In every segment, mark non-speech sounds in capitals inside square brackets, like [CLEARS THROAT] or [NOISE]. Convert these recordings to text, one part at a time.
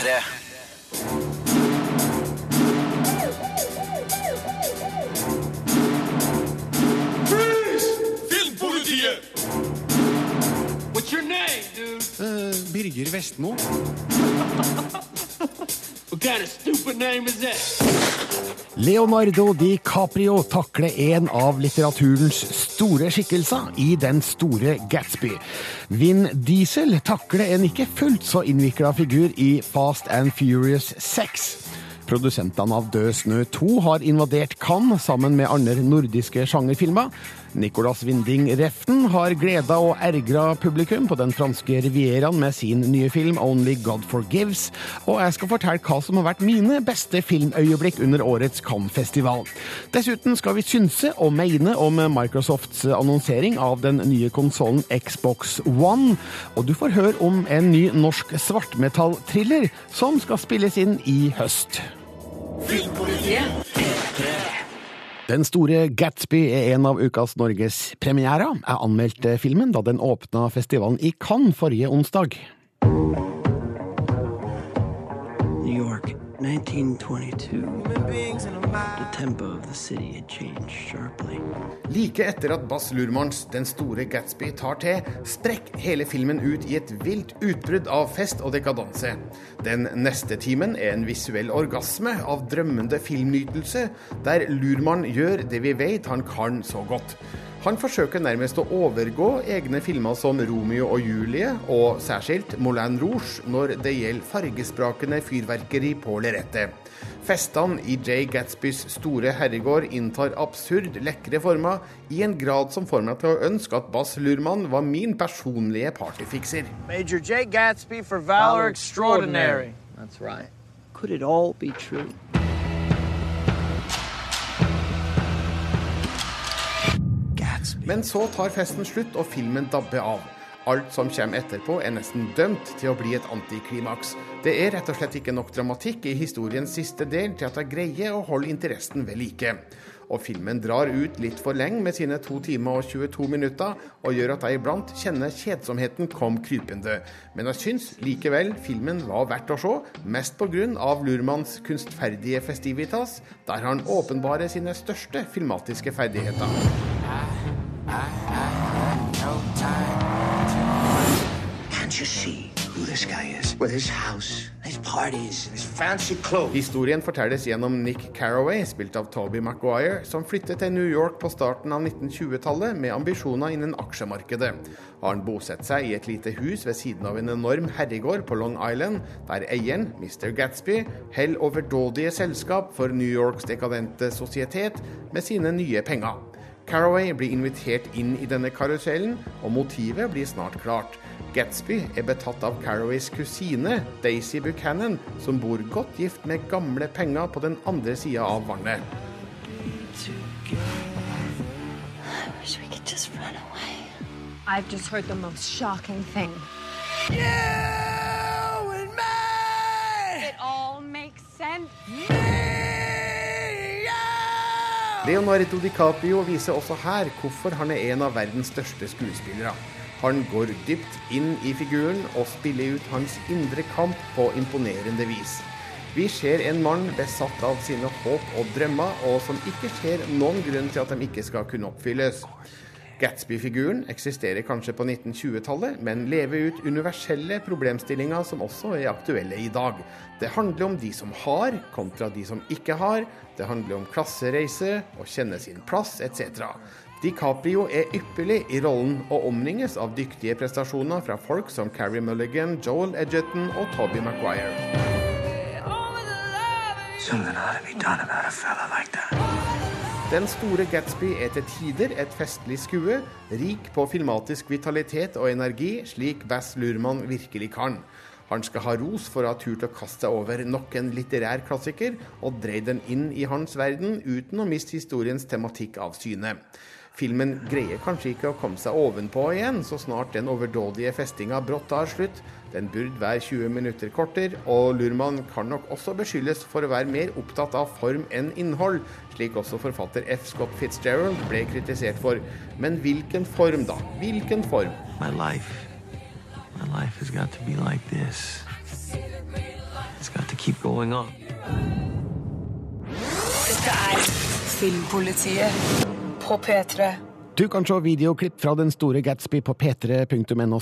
P3. Filmpolitiet! What's your name, dude? Uh, Birger Vestmo. [LAUGHS] What kind of stupid name is that? Leonardo DiCaprio takler en av litteraturens store skikkelser i Den store Gatsby. Vin Diesel takler en ikke fullt så innvikla figur i Fast and Furious 6. Produsentene av Død snø 2 har invadert Cannes sammen med andre nordiske sjangerfilmer. Nicolas Winding Reften har gleda og ergra publikum på den franske rivieraen med sin nye film Only God Forgives, og jeg skal fortelle hva som har vært mine beste filmøyeblikk under årets Cannes-festival. Dessuten skal vi synse og mene om Microsofts annonsering av den nye konsollen Xbox One, og du får høre om en ny norsk svartmetall-thriller som skal spilles inn i høst. Den store Gatsby er en av ukas Norges premierer. Jeg anmeldte filmen da den åpna festivalen i Cannes forrige onsdag. Like etter at Bass Lurmans Den store Gatsby tar til, sprekker hele filmen ut i et vilt utbrudd av fest og dekadanse. Den neste timen er en visuell orgasme av drømmende filmnytelse, der Lurmann gjør det vi vet han kan så godt. Han forsøker nærmest å overgå egne filmer som Romeo og Julie, og særskilt Moulin Rouge når det gjelder fargesprakende fyrverkeri på lerretet. Festene i Jay Gatsbys store herregård inntar absurd lekre former, i en grad som får meg til å ønske at Bass Lurman var min personlige partyfikser. Major Jay Gatsby for valor extraordinary. That's right. Could it all be true? Men så tar festen slutt, og filmen dabber av. Alt som kommer etterpå, er nesten dømt til å bli et antiklimaks. Det er rett og slett ikke nok dramatikk i historiens siste del til at jeg greier å holde interessen ved like. Og filmen drar ut litt for lenge med sine 2 timer og 22 minutter, og gjør at jeg iblant kjenner kjedsomheten kom krypende. Men jeg syns likevel filmen var verdt å se, mest pga. Lurmans kunstferdige festivitas, der han åpenbarer sine største filmatiske ferdigheter. Can't you see who this guy is? With his house, his parties, his fancy clothes. Historien fortelles gjennom Nick Carraway, spilt av Toby Maguire, som flyttet til New York på starten av 1920-tallet med ambisjoner innen aksjemarkedet. Han bosatt seg i et lite hus ved siden av en enorm herregård på Long Island, der eieren, Mr. Gatsby, holder overdådige selskap for New Yorks dekadente sosietet med sine nye penger. Carraway blir invitert inn i denne karusellen, og motivet blir snart klart. Gatsby er betatt av Carraways kusine, Daisy Buchanan, som bor godt gift med gamle penger på den andre sida av vannet. wish we could just run away. I've just heard the most shocking thing. It all makes sense. Leonardo DiCaprio viser også her hvorfor han er en av verdens største skuespillere. Han går dypt inn i figuren og spiller ut hans indre kamp på imponerende vis. Vi ser en mann besatt av sine håp og drømmer, og som ikke ser noen grunn til at de ikke skal kunne oppfylles. Gatsby-figuren eksisterer kanskje på 1920-tallet, men lever ut universelle problemstillinger som også er aktuelle i dag. Det handler om de som har, kontra de som ikke har. Det handler om klassereise, å kjenne sin plass, etc. DiCaprio er ypperlig i rollen og omringes av dyktige prestasjoner fra folk som Carrie Mulligan, Joel Edgerton og Toby Maguire. Something ought to be done about a fella like that. Den store Gatsby er til tider et festlig skue, rik på filmatisk vitalitet og energi, slik Bass Lurman virkelig kan. Han skal ha ros for å ha turt å kaste seg over nok en litterær klassiker og dreid den inn i hans verden uten å miste historiens tematikk av syne. Filmen greier kanskje ikke å komme seg ovenpå igjen så snart den overdådige festinga brått tar slutt. Den burde være 20 minutter kortere, og Lurman kan nok også beskyldes for å være mer opptatt av form enn innhold, slik også forfatter F. Scott Fitzgerald ble kritisert for. Men hvilken form, da? Hvilken form? My life. My life has got to be like this. keep going on. Dette er Filmpolitiet på P3. Du kan se videoklipp fra Den store Gatsby på p3.no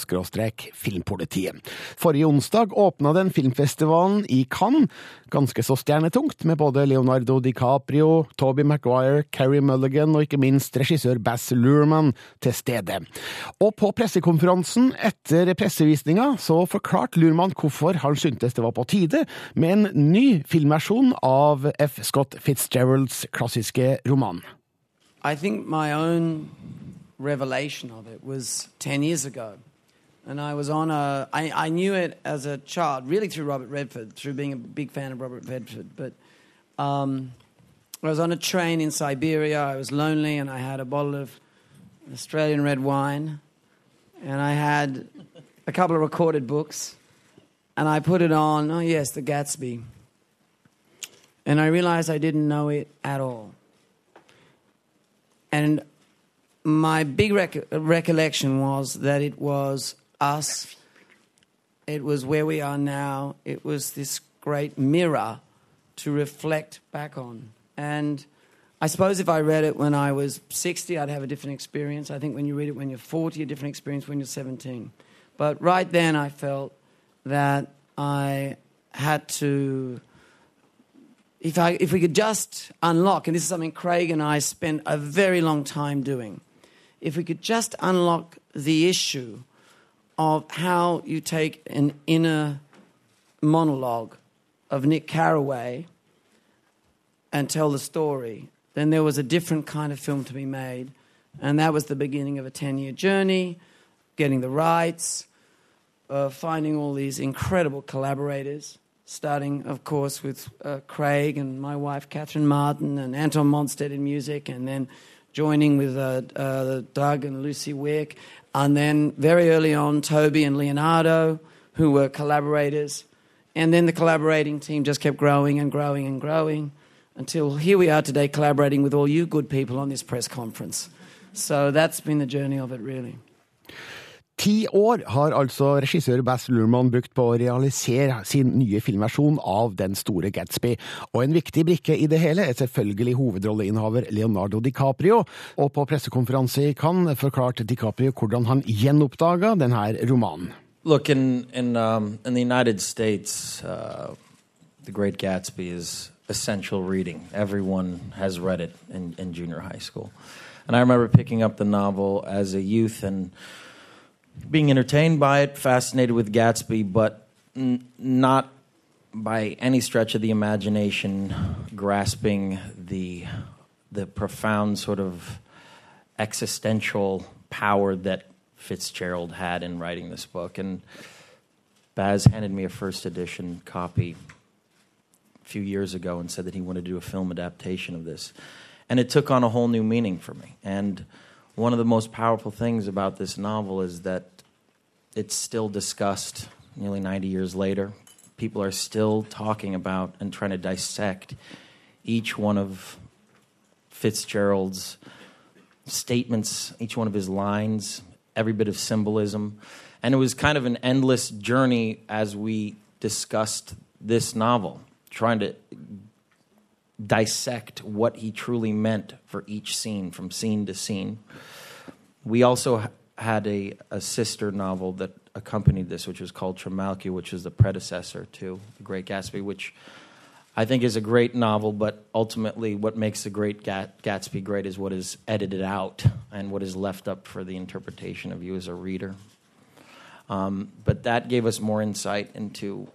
filmpolitiet. Forrige onsdag åpna den filmfestivalen i Cannes, ganske så stjernetungt, med både Leonardo DiCaprio, Toby Maguire, Carrie Mulligan og ikke minst regissør Bass Lurman til stede. Og på pressekonferansen etter pressevisninga så forklarte Lurman hvorfor han syntes det var på tide med en ny filmversjon av F. Scott Fitzgeralds klassiske roman. I think my own revelation of it was 10 years ago. And I was on a, I, I knew it as a child, really through Robert Redford, through being a big fan of Robert Redford. But um, I was on a train in Siberia. I was lonely and I had a bottle of Australian red wine. And I had a couple of recorded books. And I put it on, oh, yes, The Gatsby. And I realized I didn't know it at all. And my big rec- recollection was that it was us, it was where we are now, it was this great mirror to reflect back on. And I suppose if I read it when I was 60, I'd have a different experience. I think when you read it when you're 40, a different experience when you're 17. But right then, I felt that I had to if, I, if we could just unlock, and this is something Craig and I spent a very long time doing, if we could just unlock the issue of how you take an inner monologue of Nick Carraway and tell the story, then there was a different kind of film to be made. And that was the beginning of a 10 year journey, getting the rights, uh, finding all these incredible collaborators starting, of course, with uh, Craig and my wife, Catherine Martin, and Anton Monstead in music, and then joining with uh, uh, Doug and Lucy Wick. And then very early on, Toby and Leonardo, who were collaborators. And then the collaborating team just kept growing and growing and growing until here we are today, collaborating with all you good people on this press conference. So that's been the journey of it, really. Ti år har altså regissør Bass Lurman brukt på å realisere sin nye filmversjon av Den store Gatsby, og en viktig brikke i det hele er selvfølgelig hovedrolleinnehaver Leonardo DiCaprio, og på pressekonferanse i Cannes forklarte DiCaprio hvordan han gjenoppdaga denne romanen. Look, in, in, um, in the United States, uh, The Great Gatsby is essential reading. Everyone has read it in, in junior high school. And I remember picking up the novel as a youth and being entertained by it, fascinated with Gatsby, but n- not by any stretch of the imagination grasping the the profound sort of existential power that Fitzgerald had in writing this book. And Baz handed me a first edition copy a few years ago and said that he wanted to do a film adaptation of this. And it took on a whole new meaning for me. And one of the most powerful things about this novel is that it's still discussed nearly 90 years later. People are still talking about and trying to dissect each one of Fitzgerald's statements, each one of his lines, every bit of symbolism. And it was kind of an endless journey as we discussed this novel, trying to dissect what he truly meant for each scene, from scene to scene. We also had a, a sister novel that accompanied this, which was called Trimalchio, which is the predecessor to The Great Gatsby, which I think is a great novel, but ultimately, what makes The Great Gat- Gatsby great is what is edited out and what is left up for the interpretation of you as a reader. Um, but that gave us more insight into,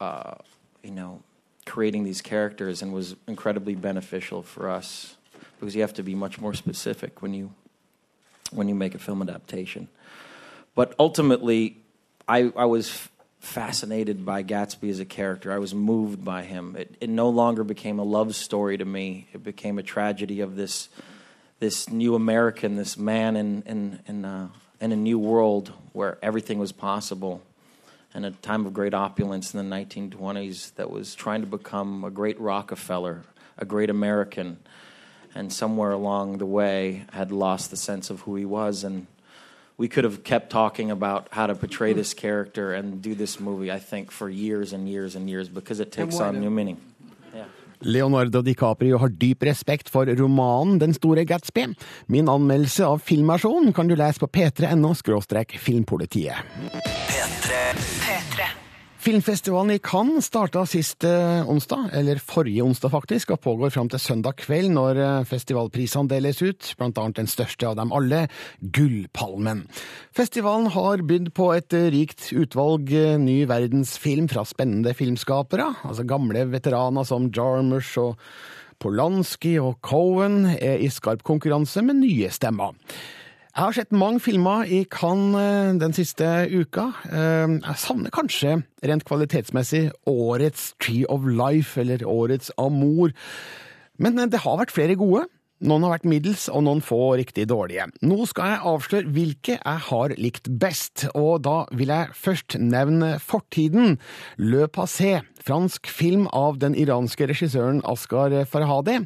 uh, you know, creating these characters and was incredibly beneficial for us because you have to be much more specific when you when you make a film adaptation. But ultimately, I, I was fascinated by Gatsby as a character. I was moved by him. It, it no longer became a love story to me. It became a tragedy of this this new American, this man in in in, uh, in a new world where everything was possible and a time of great opulence in the 1920s that was trying to become a great Rockefeller, a great American, and somewhere along the way had lost the sense of who he was. And we could have kept talking about how to portray this character and do this movie. I think for years and years and years because it takes on new meaning. Leonardo DiCaprio har dyp respekt for romanen Den store Gatsby. Min anmeldelse av filmversjonen kan du lese på p3.no filmpolitiet. P3. Filmfestivalen i Cannes starta sist eh, onsdag, eller forrige onsdag faktisk, og pågår fram til søndag kveld når eh, festivalprisene deles ut, blant annet den største av dem alle, Gullpalmen. Festivalen har bydd på et eh, rikt utvalg ny verdensfilm fra spennende filmskapere, altså gamle veteraner som Jarmusch og Polanski og Cohen er i skarp konkurranse med nye stemmer. Jeg har sett mange filmer i Cannes eh, den siste uka. Eh, Jeg savner kanskje rent kvalitetsmessig årets Tree of Life, eller årets Amour. Men eh, det har vært flere gode. Noen har vært middels, og noen få riktig dårlige. Nå skal jeg avsløre hvilke jeg har likt best, og da vil jeg først nevne Fortiden, Le Passé, fransk film av den iranske regissøren Askar Farhadi.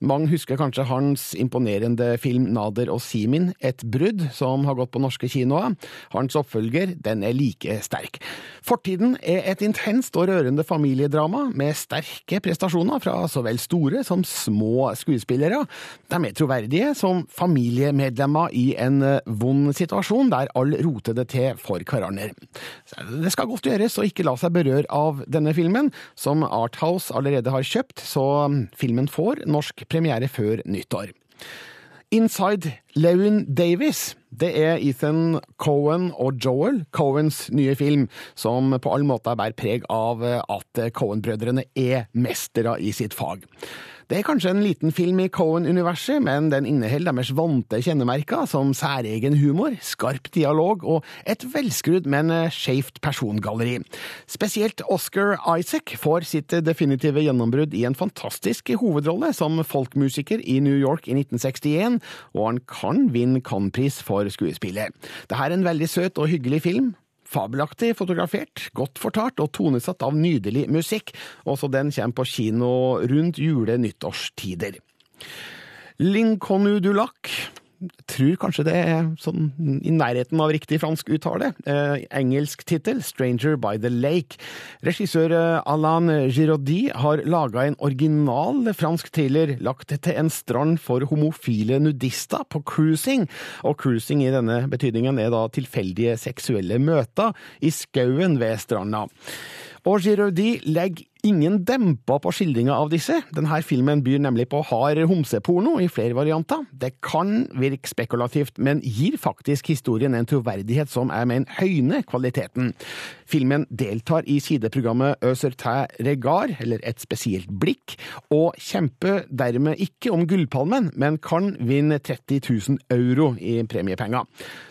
Mange husker kanskje hans imponerende film Nader og Simin, Et brudd, som har gått på norske kinoer. Hans oppfølger, den er like sterk. Fortiden er et intenst og rørende familiedrama med sterke prestasjoner fra så vel store som små skuespillere. De er troverdige som familiemedlemmer i en eh, vond situasjon der alle roter det til for hverandre. Det skal godt gjøres å ikke la seg berøre av denne filmen, som Arthouse allerede har kjøpt, så mm, filmen får norsk premiere før nyttår. Inside Lewin Davis. Det er Ethan Cohen og Joel, Cohens nye film, som på alle måter bærer preg av at Cohen-brødrene er mestere i sitt fag. Det er kanskje en liten film i Cohen-universet, men den inneholder deres vante kjennemerker, som særegen humor, skarp dialog og et velskrudd, men skjevt persongalleri. Spesielt Oscar Isaac får sitt definitive gjennombrudd i en fantastisk hovedrolle som folkmusiker i New York i 1961, og han kan vinne Cannes-pris for skuespillet. Dette er en veldig søt og hyggelig film. Fabelaktig fotografert, godt fortalt og tonesatt av nydelig musikk. Også den kommer på kino rundt jule-nyttårstider. Lincolnu du lac. Tror kanskje det er sånn i nærheten av riktig fransk uttale. Eh, engelsk tittel, 'Stranger by the Lake'. Regissør eh, Alain Giraudy har laga en original fransk thriller lagt til en strand for homofile nudister på cruising. Og cruising i denne betydningen er da tilfeldige seksuelle møter i skauen ved stranda. Og Giraudy legger ingen demper på skildringa av disse. Denne filmen byr nemlig på hard homseporno i flere varianter. Det kan virke spekulativt, men gir faktisk historien en troverdighet som jeg mener høyner kvaliteten. Filmen deltar i sideprogrammet Øsertæ Regard, eller Et spesielt blikk, og kjemper dermed ikke om Gullpalmen, men kan vinne 30 000 euro i premiepenger.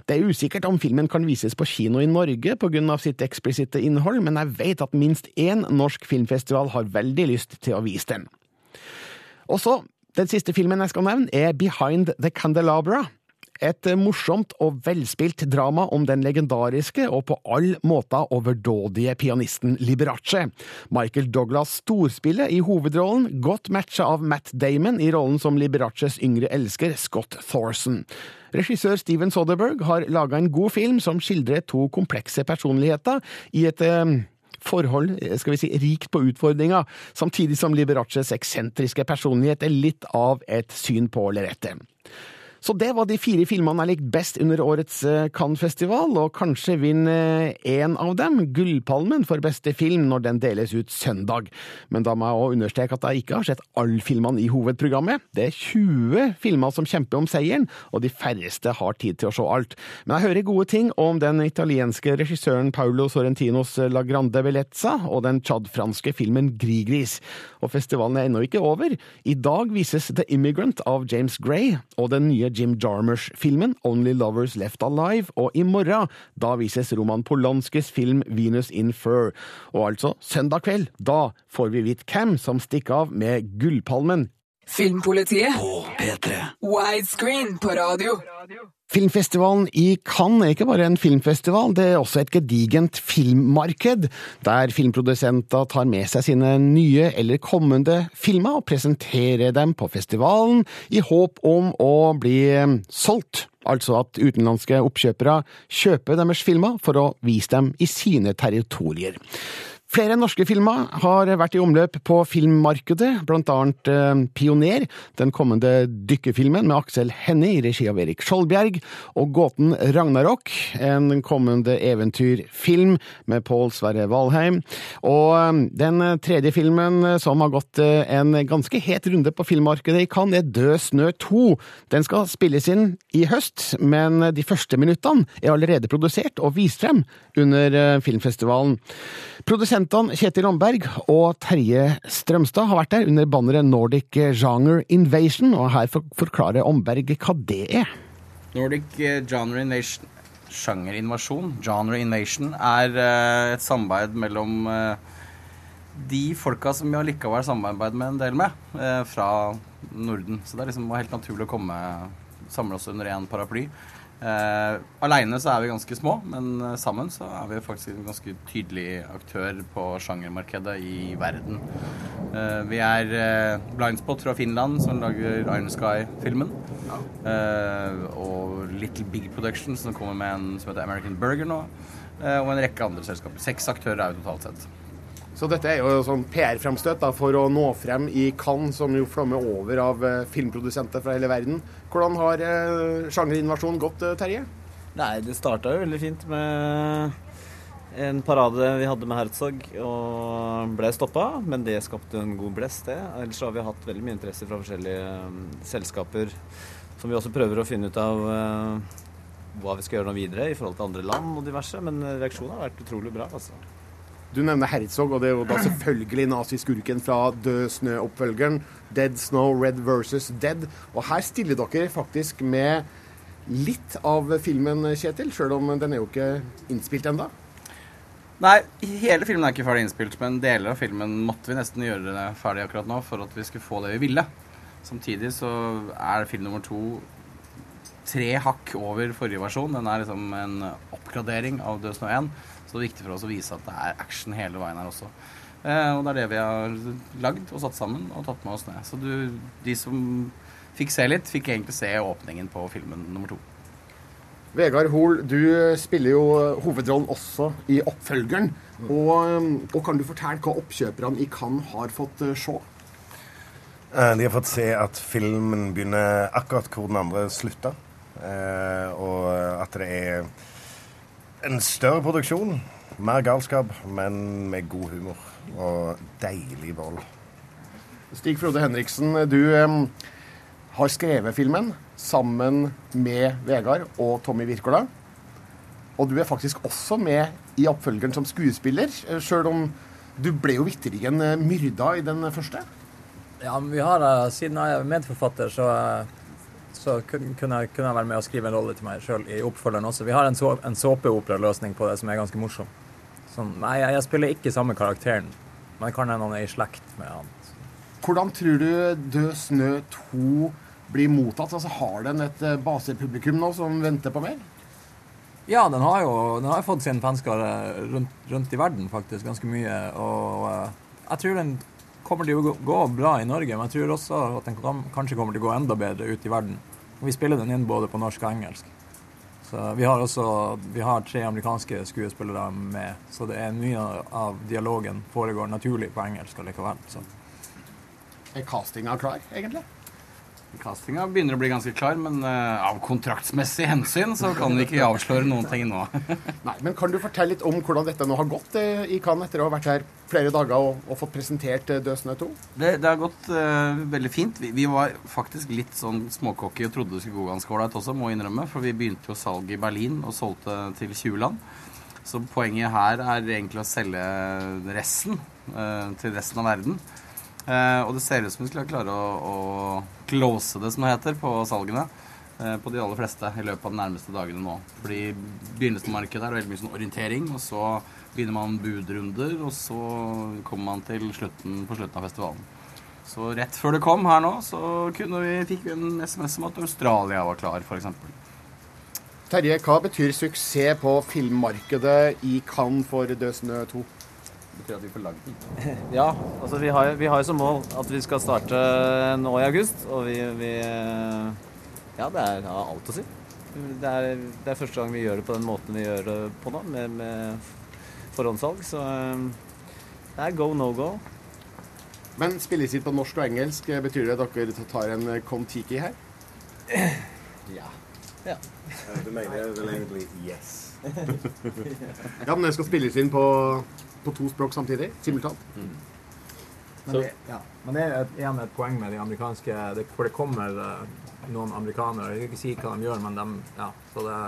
Det er usikkert om filmen kan vises på kino i Norge pga. sitt eksplisitte innhold, men jeg vet at minst én norsk filmfestival har veldig lyst til å vise den. Og så, den siste filmen jeg skal nevne, er Behind the Candelabra. Et morsomt og velspilt drama om den legendariske og på all måte overdådige pianisten Liberace. Michael Douglas storspiller i hovedrollen, godt matcha av Matt Damon i rollen som Liberaces yngre elsker, Scott Thorson. Regissør Steven Soderberg har laga en god film som skildrer to komplekse personligheter i et eh, forhold skal vi si, rikt på utfordringer, samtidig som Liberaces eksentriske personlighet er litt av et syn på lerretet. Så det var de fire filmene jeg likte best under årets eh, Cannes-festival, og kanskje vinner én av dem Gullpalmen for beste film når den deles ut søndag. Men da må jeg også understreke at jeg ikke har sett alle filmene i hovedprogrammet. Det er 20 filmer som kjemper om seieren, og de færreste har tid til å se alt. Men jeg hører gode ting om den italienske regissøren Paolo Sorrentinos La Grande Bellezza og den tsjadfranske filmen Grigris. Og festivalen er ennå ikke over. I dag vises The Immigrant av James Gray og den nye Jim Jarmusch-filmen Only Lovers Left Alive, og i morgen da vises Roman Polanskis film Venus in Fur. Og altså, søndag kveld, da får vi vite hvem som stikker av med Gullpalmen. Filmpolitiet. På P3. Widescreen på radio. Filmfestivalen i Cannes er ikke bare en filmfestival, det er også et gedigent filmmarked, der filmprodusenter tar med seg sine nye eller kommende filmer og presenterer dem på festivalen i håp om å bli eh, solgt. Altså at utenlandske oppkjøpere kjøper deres filmer for å vise dem i sine territorier. Flere norske filmer har vært i omløp på filmmarkedet, blant annet eh, Pioner, den kommende dykkerfilmen med Aksel Hennie i regi av Erik Skjoldbjerg, og Gåten Ragnarok, en kommende eventyrfilm med Pål Sverre Valheim. Og eh, den tredje filmen eh, som har gått en ganske het runde på filmmarkedet i Cannes, er Død snø 2. Den skal spilles inn i høst, men de første minuttene er allerede produsert og vist frem under filmfestivalen. filmfestivalen. Produsentene Kjetil Romberg og Terje Strømstad har vært der under banneret Nordic Genre Invasion, og her forklarer Omberg hva det er. Nordic eh, Genre Invasion Sjangerinvasjon, Genre Invasion, er eh, et samarbeid mellom eh, de folka som vi allikevel samarbeider med en del med, fra Norden. Så det er liksom helt naturlig å komme samle oss under én paraply. Uh, Aleine så er vi ganske små, men eh, sammen så er vi faktisk en ganske tydelig aktør på sjangermarkedet i verden. Eh, vi er uh, Blindspot fra Finland, som lager Iron Sky-filmen. og Little Big Production, som kommer med en som heter American Burger nå. og en rekke andre selskaper. Seks aktører er vi totalt sett. Så dette er jo sånn PR-fremstøt for å nå frem i Cannes, som jo flommer over av eh, filmprodusenter fra hele verden. Hvordan har eh, sjangerinvasjonen gått, eh, Terje? Nei, det starta jo veldig fint med en parade vi hadde med Herzog og ble stoppa, men det skapte en god blest, det. Ellers har vi hatt veldig mye interesse fra forskjellige um, selskaper som vi også prøver å finne ut av uh, hva vi skal gjøre nå videre i forhold til andre land og diverse, men reaksjonen har vært utrolig bra, altså. Du nevner Herzog, og det er jo da selvfølgelig naziskurken fra Død snø-oppfølgeren. Dead Snow, Red versus Dead. Og her stiller dere faktisk med litt av filmen, Kjetil, sjøl om den er jo ikke innspilt ennå. Nei, hele filmen er ikke ferdig innspilt, men deler av filmen måtte vi nesten gjøre ferdig akkurat nå for at vi skulle få det vi ville. Samtidig så er film nummer to tre hakk over forrige versjon. Den er liksom en oppgradering av Død snø 1. Så det er viktig for oss å vise at det er action hele veien her også. Eh, og det er det vi har lagd og satt sammen og tatt med oss ned. Så du, de som fikk se litt, fikk egentlig se åpningen på filmen nummer to. Vegard Hoel, du spiller jo hovedrollen også i oppfølgeren. Og, og, kan du fortelle hva oppkjøperne i Cannes har fått uh, se? Eh, de har fått se at filmen begynner akkurat hvor den andre slutta. Og at det er en større produksjon. Mer galskap, men med god humor. Og deilig vold. Stig Frode Henriksen, du eh, har skrevet filmen sammen med Vegard og Tommy Wirkola. Og du er faktisk også med i oppfølgeren som skuespiller, eh, sjøl om du ble jo vitterlig eh, myrda i den første. Ja, men vi har, eh, siden jeg er medforfatter, så så kunne jeg, kunne jeg være med og skrive en rolle til meg sjøl i oppfølgeren også. Vi har en, så, en såpeoperaløsning på det som er ganske morsom. Sånn, nei, jeg, jeg, spiller ikke samme karakteren, men kan hende han er i slekt med han. Hvordan tror du Død snø 2 blir mottatt? Altså, har den et eh, basepublikum nå som venter på mer? Ja, den har jo den har fått sin fanskare rundt, rundt, i verden, faktisk, ganske mye. Og uh, jeg tror den kommer det til å gå bra i Norge, men jeg tror også at den kanskje kommer til å gå enda bedre ut i verden. Vi spiller den inn både på norsk og engelsk. Så vi har også vi har tre amerikanske skuespillere med, så det er mye av dialogen foregår naturlig på engelsk allikevel. Så. Er castinga klar, egentlig? Castinga begynner å bli ganske klar, men uh, av kontraktsmessig hensyn så kan vi ikke avsløre noen ting nå. [LAUGHS] Nei, men Kan du fortelle litt om hvordan dette nå har gått uh, i Cannes etter å ha vært her flere dager og, og fått presentert uh, Døsne 2? Det, det, har gått uh, veldig fint. Vi, vi, var faktisk litt sånn småcocky og trodde det skulle gå ganske ålreit også, må innrømme. For vi begynte jo salg i Berlin og solgte til 20 land. Så poenget her er egentlig å selge resten til resten av verden. Eh, og det ser ut som vi skulle klare å, å close det, som det heter, på salgene. Eh, på de aller fleste i løpet av de nærmeste dagene nå. Fordi begynnelsen av markedet er veldig mye sånn orientering, og så begynner man budrunder, og så kommer man til slutten på slutten av festivalen. Så rett før det kom her nå, så vi, fikk vi en SMS om at Australia var klar, f.eks. Terje, hva betyr suksess på filmmarkedet i Cannes for Død snø 2? Det betyr at vi får lagd den. [LAUGHS] Ja, altså vi har, vi har som mål at vi skal starte nå i august, og vi, vi Ja, det er ja, alt å si. Det er, det er første gang vi gjør det på den måten vi gjør det på nå, med, med forhåndssalg, så det er go, no go. Men spilles inn på norsk og engelsk, betyr det at dere tar en Kon-Tiki her? [CLEARS THROAT] Ja. ja. Du mener vel egentlig yes. [LAUGHS] Ja, men det skal spilles inn på, på to språk samtidig? Simultant? Men det, ja. Men det er et, igjen et poeng med de amerikanske det, For det kommer eh, noen amerikanere. Jeg vil ikke si hva de gjør, men de Ja, så det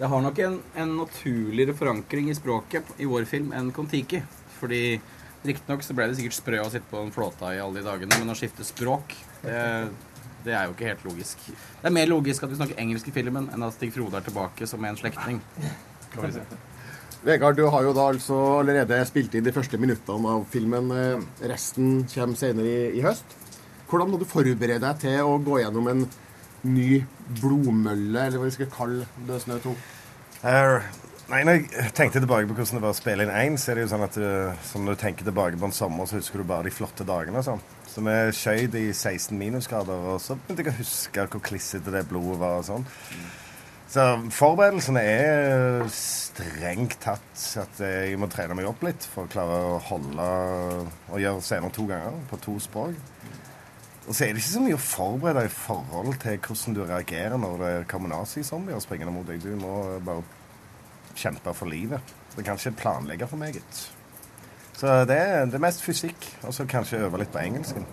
Det har nok en, en naturligere forankring i språket i vår film enn Kon-Tiki. Fordi riktignok så ble det sikkert sprø å sitte på en flåta i alle de dagene, men å skifte språk, det, det er jo ikke helt logisk. Det er mer logisk at vi snakker engelsk i filmen enn at Stig Frode er tilbake som en slektning. Kan vi si. Vegard, du har jo da altså allerede spilt inn de første minuttene av filmen. Eh, Resten kommer senere i, i høst. Hvordan må du forberede deg til å gå gjennom en ny blodmølle, eller hva vi skal kalle Død snø 2? Uh, nei, når jeg tenkte tilbake på hvordan det var å spille inn én, så er det jo sånn at du, som når du tenker tilbake på en sommer, så husker du bare de flotte dagene og sånn. Så vi skjøt i 16 minusgrader, og så begynte jeg å huske hvor klissete det blodet var og sånn. Så forberedelsene er strengt tatt at jeg må trene meg opp litt for å klare å holde og gjøre scener to ganger på to språk. Og så er det ikke så mye å forberede i forhold til hvordan du reagerer når det kommer nazizombier springende mot deg. Du må bare kjempe for livet. Du kan ikke planlegge for meget. Så det er, det mest fysikk, og så kanskje øve litt på engelsken.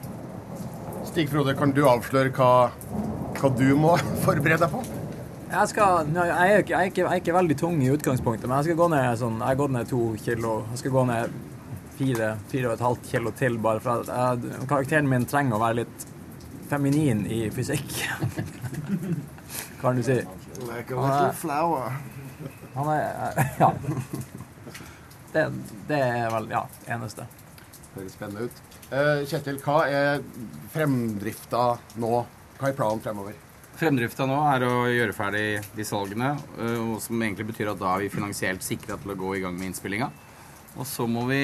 Stig Frode, kan du avsløre hva, hva du må [LAUGHS] forberede deg på? Jeg, skal, jeg, er ikke, jeg, er ikke, jeg er ikke veldig tung i utgangspunktet, men jeg skal gå ned sånn, jeg har gått ned to kilo. Jeg skal gå ned fire, fire og et halvt kilo til, bare for at karakteren min trenger å være litt feminin i fysikk. [LAUGHS] kan du si. Like a little flower. Han er [LAUGHS] Ja. Det, det er vel ja, eneste. Høres spennende ut. Eh, Kjetil, hva er fremdrifta nå? Hva er planen fremover? Fremdrifta nå er å gjøre ferdig de salgene, øh, som egentlig betyr at da er vi finansielt sikra til å gå i gang med innspillinga. Og så må vi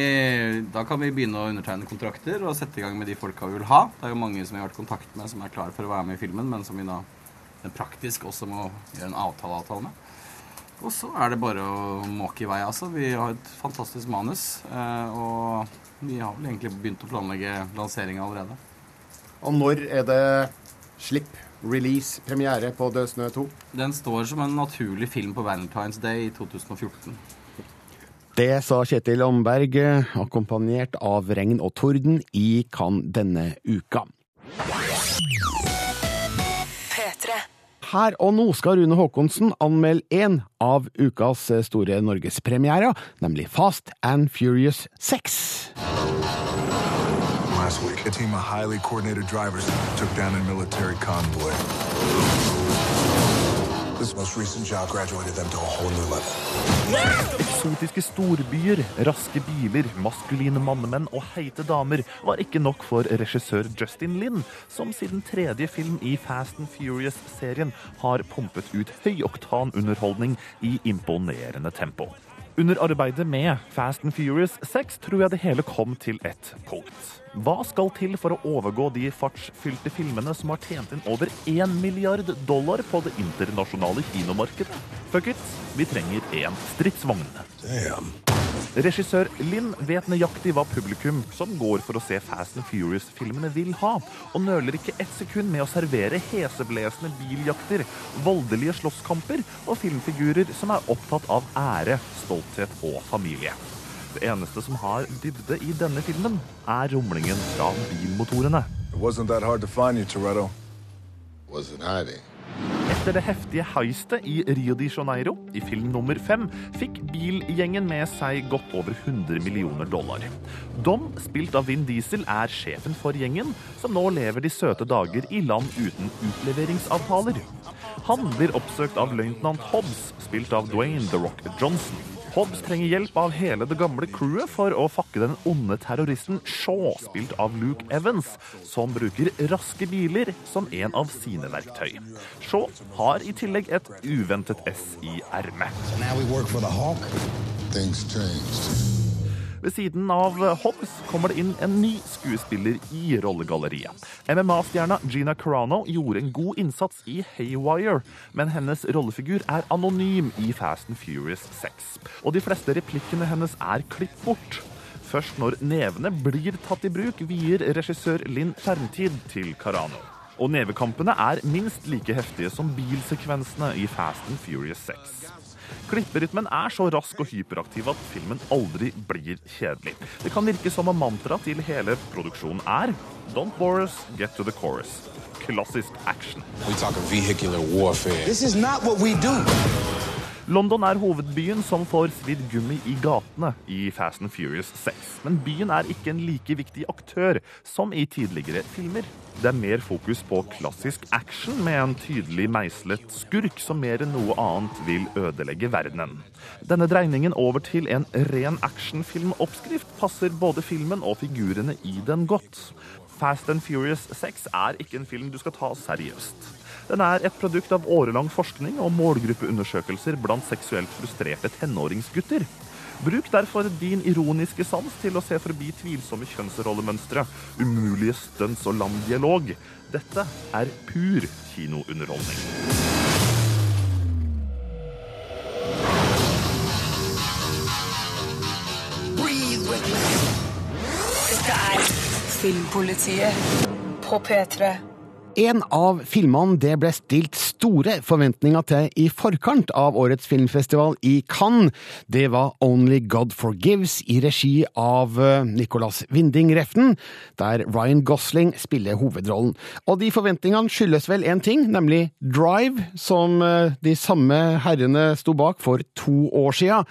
Da kan vi begynne å undertegne kontrakter og sette i gang med de folka vi vil ha. Det er jo mange som vi har vært i kontakt med, som er klare for å være med i filmen, men som vi da praktisk også må gjøre en avtaleavtale med. Og så er det bare å måke i vei, altså. Vi har et fantastisk manus, eh, og vi har vel egentlig begynt å planlegge lanseringa allerede. Og når er det slipp, release, premiere på Død snø 2? Den står som en naturlig film på Valentine's Day i 2014. Det sa Kjetil Omberg, akkompagnert av regn og torden i Cannes denne uka. P3. Her og nå skal Rune Haakonsen anmelde én av ukas store norgespremierer, nemlig Fast and Furious 6. Last week, a team of highly coordinated drivers took down a military convoy. This most recent job graduated them to a whole new level. Eksotiske storbyer, raske biler, maskuline mannemenn og heite damer var ikke nok for regissør Justin Lin, som siden tredje film i Fast and Furious-serien har pumpet ut høyoktan underholdning i imponerende tempo. Under arbeidet med Fast and Furious 6 tror jeg det hele kom til et punkt. Hva skal til for å overgå de fartsfylte filmene som har tjent inn over 1 milliard dollar på det internasjonale kinomarkedet? Fuck it, vi trenger en stridsvogn. Regissør Linn vet nøyaktig hva publikum som går for å se Fast and Furious-filmene vil ha, og nøler ikke ett sekund med å servere heseblesende biljakter, voldelige slåsskamper og filmfigurer som er opptatt av ære, stolthet og familie. Det eneste som har dybde i denne filmen, er rumlingen fra bilmotorene. It wasn't that hard to find you, Toretto. Was it hiding? Etter det heftige heistet i Rio de Janeiro, i film nummer fem, fikk bilgjengen med seg godt over 100 millioner dollar. Dom, spilt av Vin Diesel, er sjefen for gjengen, som nå lever de søte dager i land uten utleveringsavtaler. Han blir oppsøkt av løytnant Hobbs, spilt av Dwayne The Rock Johnson. Hobbs trenger hjelp av hele det gamle crewet for å fakke den onde terroristen Shaw, spilt av Luke Evans, som bruker raske biler som en av sine verktøy. Shaw har i tillegg et uventet S i ermet. Ved siden av Hobbs kommer det inn en ny skuespiller i rollegalleriet. MMA-stjerna Gina Carano gjorde en god innsats i Haywire, men hennes rollefigur er anonym i Fast and Furious 6. Og de fleste replikkene hennes er klippet bort. Først når nevene blir tatt i bruk, vier regissør Linn skjermtid til Carano. Og nevekampene er minst like heftige som bilsekvensene i Fast and Furious 6. Klipperytmen er så rask og hyperaktiv at filmen aldri blir kjedelig. Det kan virke som om mantraet til hele produksjonen er Don't bore us, get to the chorus. Klassisk action. We talking vehicular warfare. This is not what we do. London er hovedbyen som får svidd gummi i gatene i Fast and Furious 6. Men byen er ikke en like viktig aktør som i tidligere filmer. Det er mer fokus på klassisk action med en tydelig meislet skurk som mer enn noe annet vil ødelegge verdenen. Denne dreiningen over til en ren actionfilmoppskrift passer både filmen og figurene i den godt. Fast and Furious 6 er ikke en film du skal ta seriøst. Den er et produkt av årelang forskning og målgruppeundersøkelser blant seksuelt frustrerte tenåringsgutter. Bruk derfor din ironiske sans til å se forbi tvilsomme kjønnsrollemønstre, umulige stunts og lam dialog. Dette er pur kinounderholdning. Dette er Filmpolitiet på P3. En av filmene det ble stilt store forventninger til i forkant av årets filmfestival i Cannes, det var Only God Forgives i regi av eh, Nicolas Winding Refn, der Ryan Gosling spiller hovedrollen. Og de forventningene skyldes vel én ting, nemlig Drive, som eh, de samme herrene sto bak for to år siden.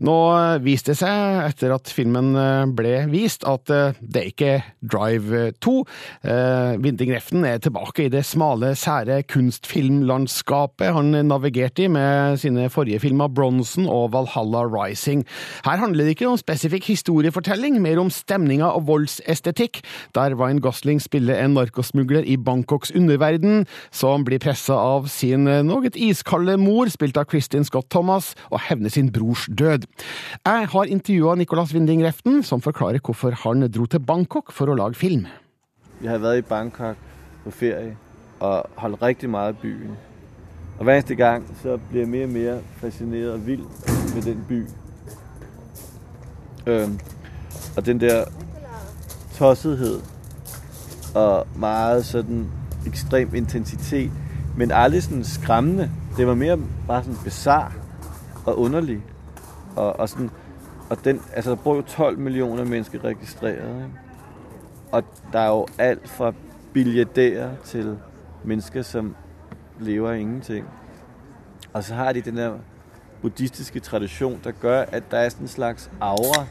Nå eh, viste det seg, etter at filmen ble vist, at det ikke er Drive 2. Winding Refn er tilbake tilbake i det smale, sære kunstfilmlandskapet han navigerte i med sine forrige filmer Bronson og Valhalla Rising. Her handler det ikke om spesifikk historiefortelling, mer om stemninga og voldsestetikk, der Ryan Gosling spiller en narkosmugler i Bangkoks underverden, som blir pressa av sin noe iskalde mor, spilt av Kristin Scott Thomas, og hevner sin brors død. Jeg har intervjua Nicolas Winding Reften, som forklarer hvorfor han dro til Bangkok for å lage film. Jeg har vært i Bangkok på ferie og holdt rigtig meget af byen. Og hver eneste gang, så bliver jeg mere og mere fascineret og vild med den by. Øhm, og den der tossethed og meget sådan ekstrem intensitet, men aldrig sådan skræmmende. Det var mere bare sådan bizarre og underlig. Og, og, sådan, og den, altså der bor jo 12 millioner mennesker registreret. Ikke? Og der er jo alt fra billiardærer til mennesker, som lever af ingenting. Og så har de den der buddhistiske tradition, der gør, at der er en slags aura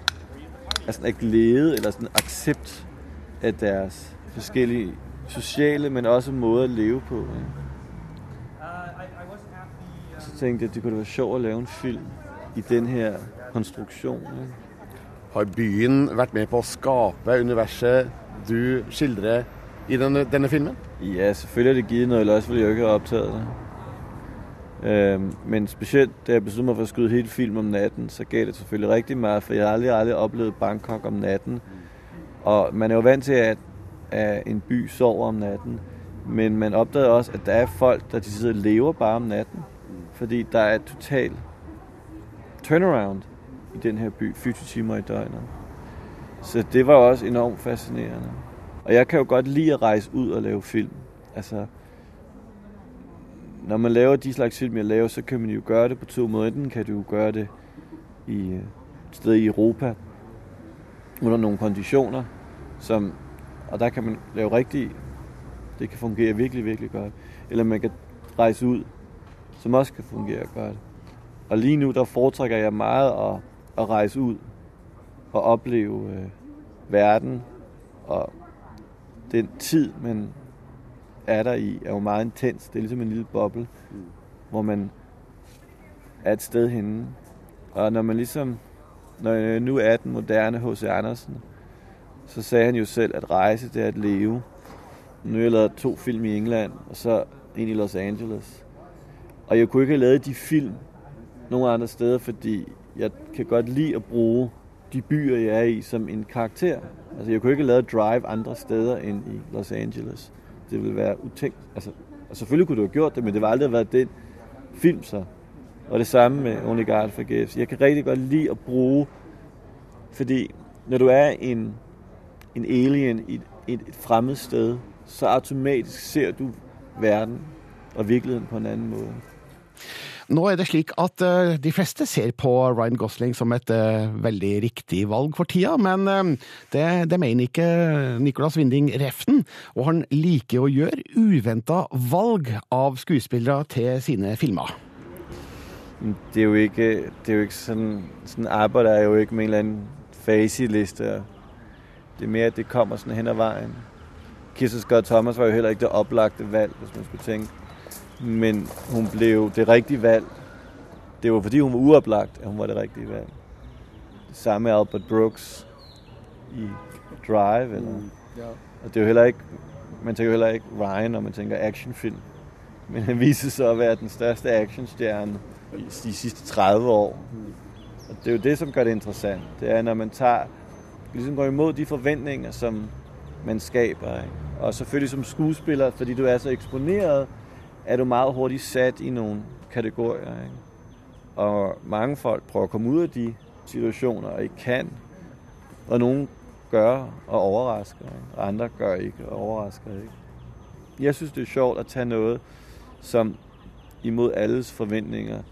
altså en glæde eller sådan en accept deres forskellige sociale, men også måder at leve på. Så tænkte jeg, at det kunne være sjovt at lave en film i den her konstruktion. Ikke? Har byen vært med på å skape universet du skildrer i denne, denne filmen? Ja, selvfølgelig har det givet noe, ellers ville jeg jo ikke ha opptaget det. Men specielt da jeg besluttet meg for å skyte hele film om natten, så gav det selvfølgelig riktig mye. for jeg har aldri, aldri opplevd Bangkok om natten. Og man er jo vant til, at, at en by sover om natten, men man oppdager også, at der er folk, der sitter sidder lever bare om natten. Fordi der er total turnaround i den her by, 40 timer i døgnet. Så det var også enormt fascinerende. Og jeg kan jo godt lide at rejse ud og lave film. Altså, når man laver de slags film, jeg laver, så kan man jo gøre det på to måder. Enten kan du jo gøre det i et sted i Europa, under nogle konditioner, som, og der kan man lave rigtig, det kan fungere virkelig, virkelig godt. Eller man kan rejse ud, som også kan fungere godt. Og lige nu, der foretrækker jeg meget at, at rejse ud og opleve øh, verden og den tid, man er der i, er jo meget intens. Det er ligesom en lille boble, mm. hvor man er et sted henne. Og når man ligesom, når jeg nu er den moderne H.C. Andersen, så sagde han jo selv, at rejse, det er at leve. Nu har jeg lavet to film i England, og så en i Los Angeles. Og jeg kunne ikke have lavet de film nogen andre steder, fordi jeg kan godt lide at bruge de byer, jeg er i, som en karakter. Altså, jeg kunne ikke lave Drive andre steder end i Los Angeles. Det ville være utænkt. Altså, og selvfølgelig kunne du have gjort det, men det var aldrig været den film så. Og det samme med Only God Forgives. Jeg kan rigtig godt lide at bruge, fordi når du er en, en alien i et, et fremmed sted, så automatisk ser du verden og virkeligheden på en anden måde. Nå er det slik at uh, de fleste ser på Ryan Gosling som et uh, veldig riktig valg for tida, men uh, det, det mener ikke Nicolas Winding Refn, og han liker å gjøre uventa valg av skuespillere til sine filmer. Det er jo ikke, det er jo ikke sånn, sånn arbejde er jo ikke med en eller annen facitliste. Det er mer at det kommer sånn hen ad veien. Kirsten Scott Thomas var jo heller ikke det opplagte valg, hvis man skulle tænke. Men hun blev det rigtige valg. Det var fordi hun var uoplagt, at hun var det rigtige valg. Det samme med Albert Brooks i Drive. Eller, Mm, ja. Og det er jo heller ikke, man tænker jo heller ikke Ryan, når man tænker actionfilm. Men han viser sig at være den største actionstjerne i de sidste 30 år. Og det er jo det, som gør det interessant. Det er, når man tager, ligesom går imod de forventninger, som man skaber. Ikke? Og selvfølgelig som skuespiller, fordi du er så eksponeret, er du meget hurtigt sat i nogle kategorier. Ikke? Og mange folk prøver at komme ud af de situationer, og ikke kan. Og nogen gør og overrasker, ikke? og andre gør ikke og overrasker ikke. Jeg synes, det er sjovt at tage noget, som imod alles forventninger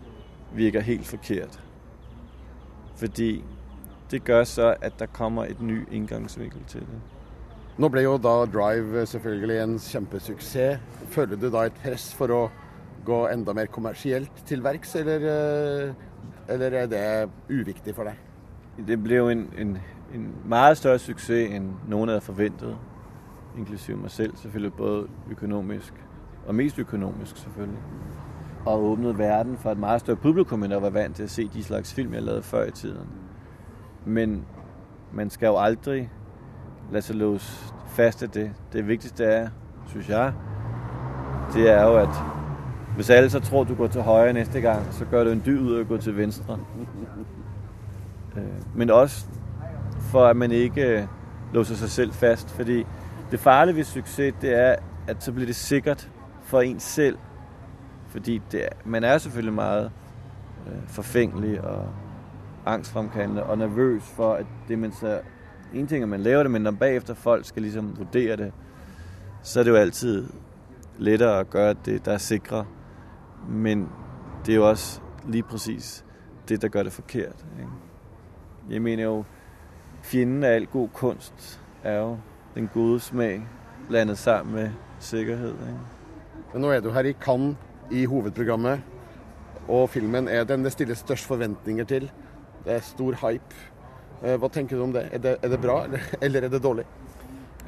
virker helt forkert. Fordi det gør så, at der kommer et ny indgangsvinkel til det. Nå ble jo da Drive selvfølgelig en kjempesuksess. Føler du da et press for å gå enda mer kommersielt til verks, eller, eh, eller er det uviktig for deg? Det blev en, en, en meget større suksess enn noen hadde forventet. Inklusive meg selv selvfølgelig, både økonomisk og mest økonomisk selvfølgelig. Og åpnet verden for et meget større publikum, enn jeg var vant til å se de slags film, jeg lavede før i tiden. Men man skal jo aldrig lade sig låse fast af det. Det vigtigste er, synes jeg, det er jo, at hvis alle så tror, du går til højre næste gang, så gør du en dyd ud af at gå til venstre. Øh, Men også for, at man ikke øh, låser sig selv fast. Fordi det farlige ved succes, det er, at så bliver det sikkert for en selv. Fordi det, er- man er selvfølgelig meget øh, forfængelig og angstfremkaldende og nervøs for, at det man så... En ting at man laver det, men når bagefter folk skal ligesom vurdere det, så er det jo altid lettere at gøre det, der er sikre. Men det er jo også lige præcis det, der gør det forkert. Ikke? Jeg mener jo, fjenden af al god kunst er jo den gode smag blandet sammen med sikkerhed. Ikke? Men nå er du her i Cannes i hovedprogrammet, og filmen er den det stilles størst forventninger til. Det er stor hype. Eh, Hva tenker du om det? Er det, er det bra, eller, [LAUGHS] er det dårlig?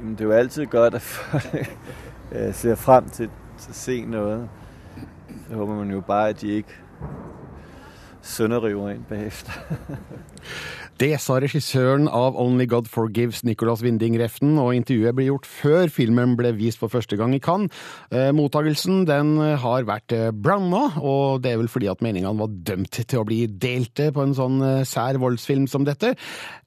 Det er jo alltid godt, at folk [LAUGHS] øh, ser frem til, å se noe. Så håper man jo bare, at de ikke sønderriver en bagefter. [LAUGHS] Det sa regissøren av Only God Forgives, Nicolas Winding Reften, og intervjuet ble gjort før filmen ble vist for første gang i Cannes. Eh, mottagelsen den har vært eh, blanda, og det er vel fordi at meningene var dømt til å bli delte på en sånn eh, sær voldsfilm som dette.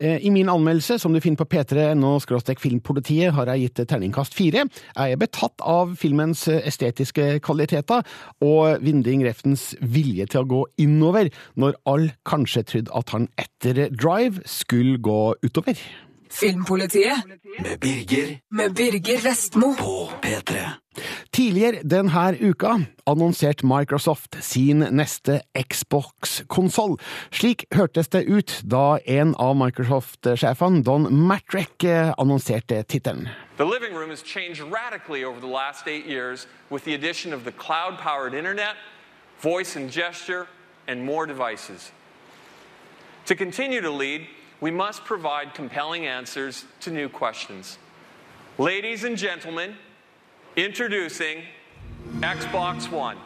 Eh, I min anmeldelse, som du finner på p3.no filmpolitiet, har jeg gitt terningkast fire. Jeg er betatt av filmens eh, estetiske kvaliteter og Winding Reftens vilje til å gå innover, når alle kanskje trodde at han etter Drive skulle gå utover. Filmpolitiet Med Birger med Birger Vestmo. på P3. Tidligere denne uka annonserte Microsoft sin neste Xbox-konsoll. Slik hørtes det ut da en av Microsoft-sjefene, Don Matrick, annonserte tittelen. The living room has changed radically over the last eight years with the addition of the cloud powered internet, voice and gesture, and more devices. To continue to lead, we must provide compelling answers to new questions. Ladies and gentlemen, introducing Xbox One.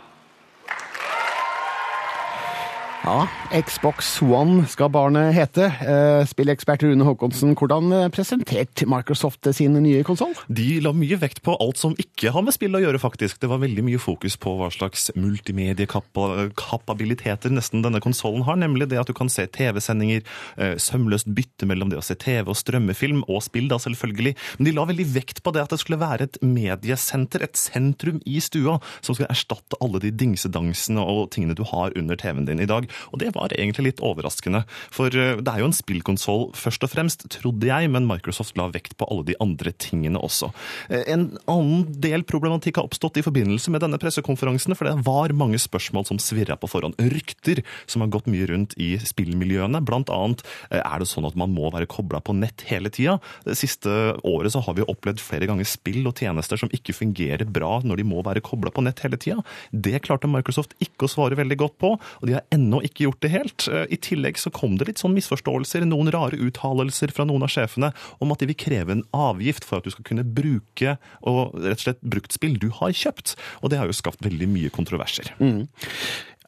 Ja, Xbox One skal barnet hete. Eh, Spillekspert Rune Håkonsen, hvordan eh, presenterte Microsoft sin nye konsoll? De la mye vekt på alt som ikke har med spill å gjøre, faktisk. Det var veldig mye fokus på hva slags multimediekapabiliteter nesten denne konsollen har, nemlig det at du kan se TV-sendinger, eh, sømløst bytte mellom det å se TV og strømmefilm, og spill da selvfølgelig. Men de la veldig vekt på det at det skulle være et mediesenter, et sentrum i stua, som skal erstatte alle de dingsedangsene og tingene du har under TV-en din i dag. Og det var egentlig litt overraskende. For eh, det er jo en spillkonsoll først og fremst, trodde jeg, men Microsoft la vekt på alle de andre tingene også. Eh, En annen del problematikk har oppstått i forbindelse med denne pressekonferansen, for det var mange spørsmål som svirra på forhånd. Rykter som har gått mye rundt i spillmiljøene. Blant annet eh, er det sånn at man må være kobla på nett hele tida. Det siste året så har vi opplevd flere ganger spill og tjenester som ikke fungerer bra når de må være kobla på nett hele tida. Det klarte Microsoft ikke å svare veldig godt på, og de har ennå ikke gjort det helt. Eh, I tillegg så kom det litt sånn misforståelser, noen rare uttalelser fra noen av sjefene om at de vil kreve en avgift for at du skal kunne bruke og rett og slett bruktspill du har kjøpt. Og det har jo skapt veldig mye kontroverser. Mm.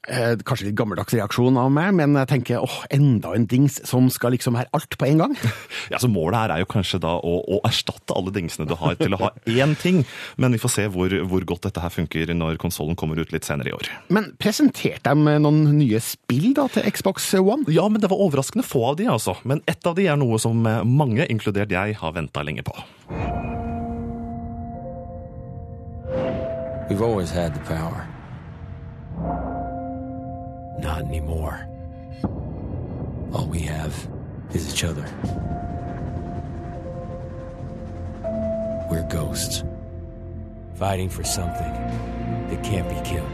Eh, Kanskje litt gammeldags reaksjon av meg, men jeg tenker åh, enda en dings som skal liksom være alt på en gang. [LAUGHS] Ja, så Målet her er jo kanskje da å, å erstatte alle dingsene du har, til å ha én ting. Men vi får se hvor, hvor godt dette her funker når konsollen kommer ut litt senere i år. Men presenterte de noen nye spill da til Xbox One? Ja, men det var overraskende få av de, altså. Men ett av de er noe som eh, mange, inkludert jeg, har venta lenge på. We've always had the power. Not anymore. All we have is each other. We're ghosts, fighting for something that can't be killed.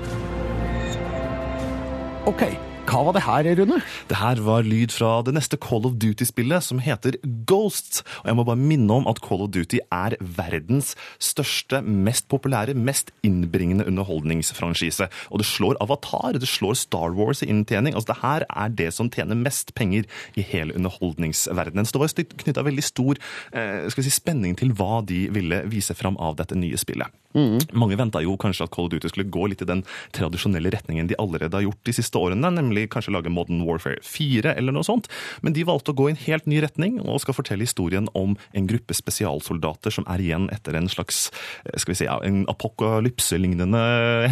Ok, hva var det her, Rune? Det her var lyd fra det neste Call of Duty-spillet, som heter Ghosts. Og jeg må bare minne om at Call of Duty er verdens største, mest populære, mest innbringende underholdningsfranchise. Og det slår Avatar, det slår Star Wars i inntjening. Altså, det her er det som tjener mest penger i hele underholdningsverdenen. Så det var knytta veldig stor eh, si, spenning til hva de ville vise fram av dette nye spillet. Mm. Mange venta jo kanskje at Call of Duty skulle gå litt i den tradisjonelle retningen de allerede har gjort de siste årene, nemlig kanskje lage Modern Warfare 4 eller noe sånt. Men de valgte å gå i en helt ny retning og skal fortelle historien om en gruppe spesialsoldater som er igjen etter en slags eh, skal vi si, en apokalypselignende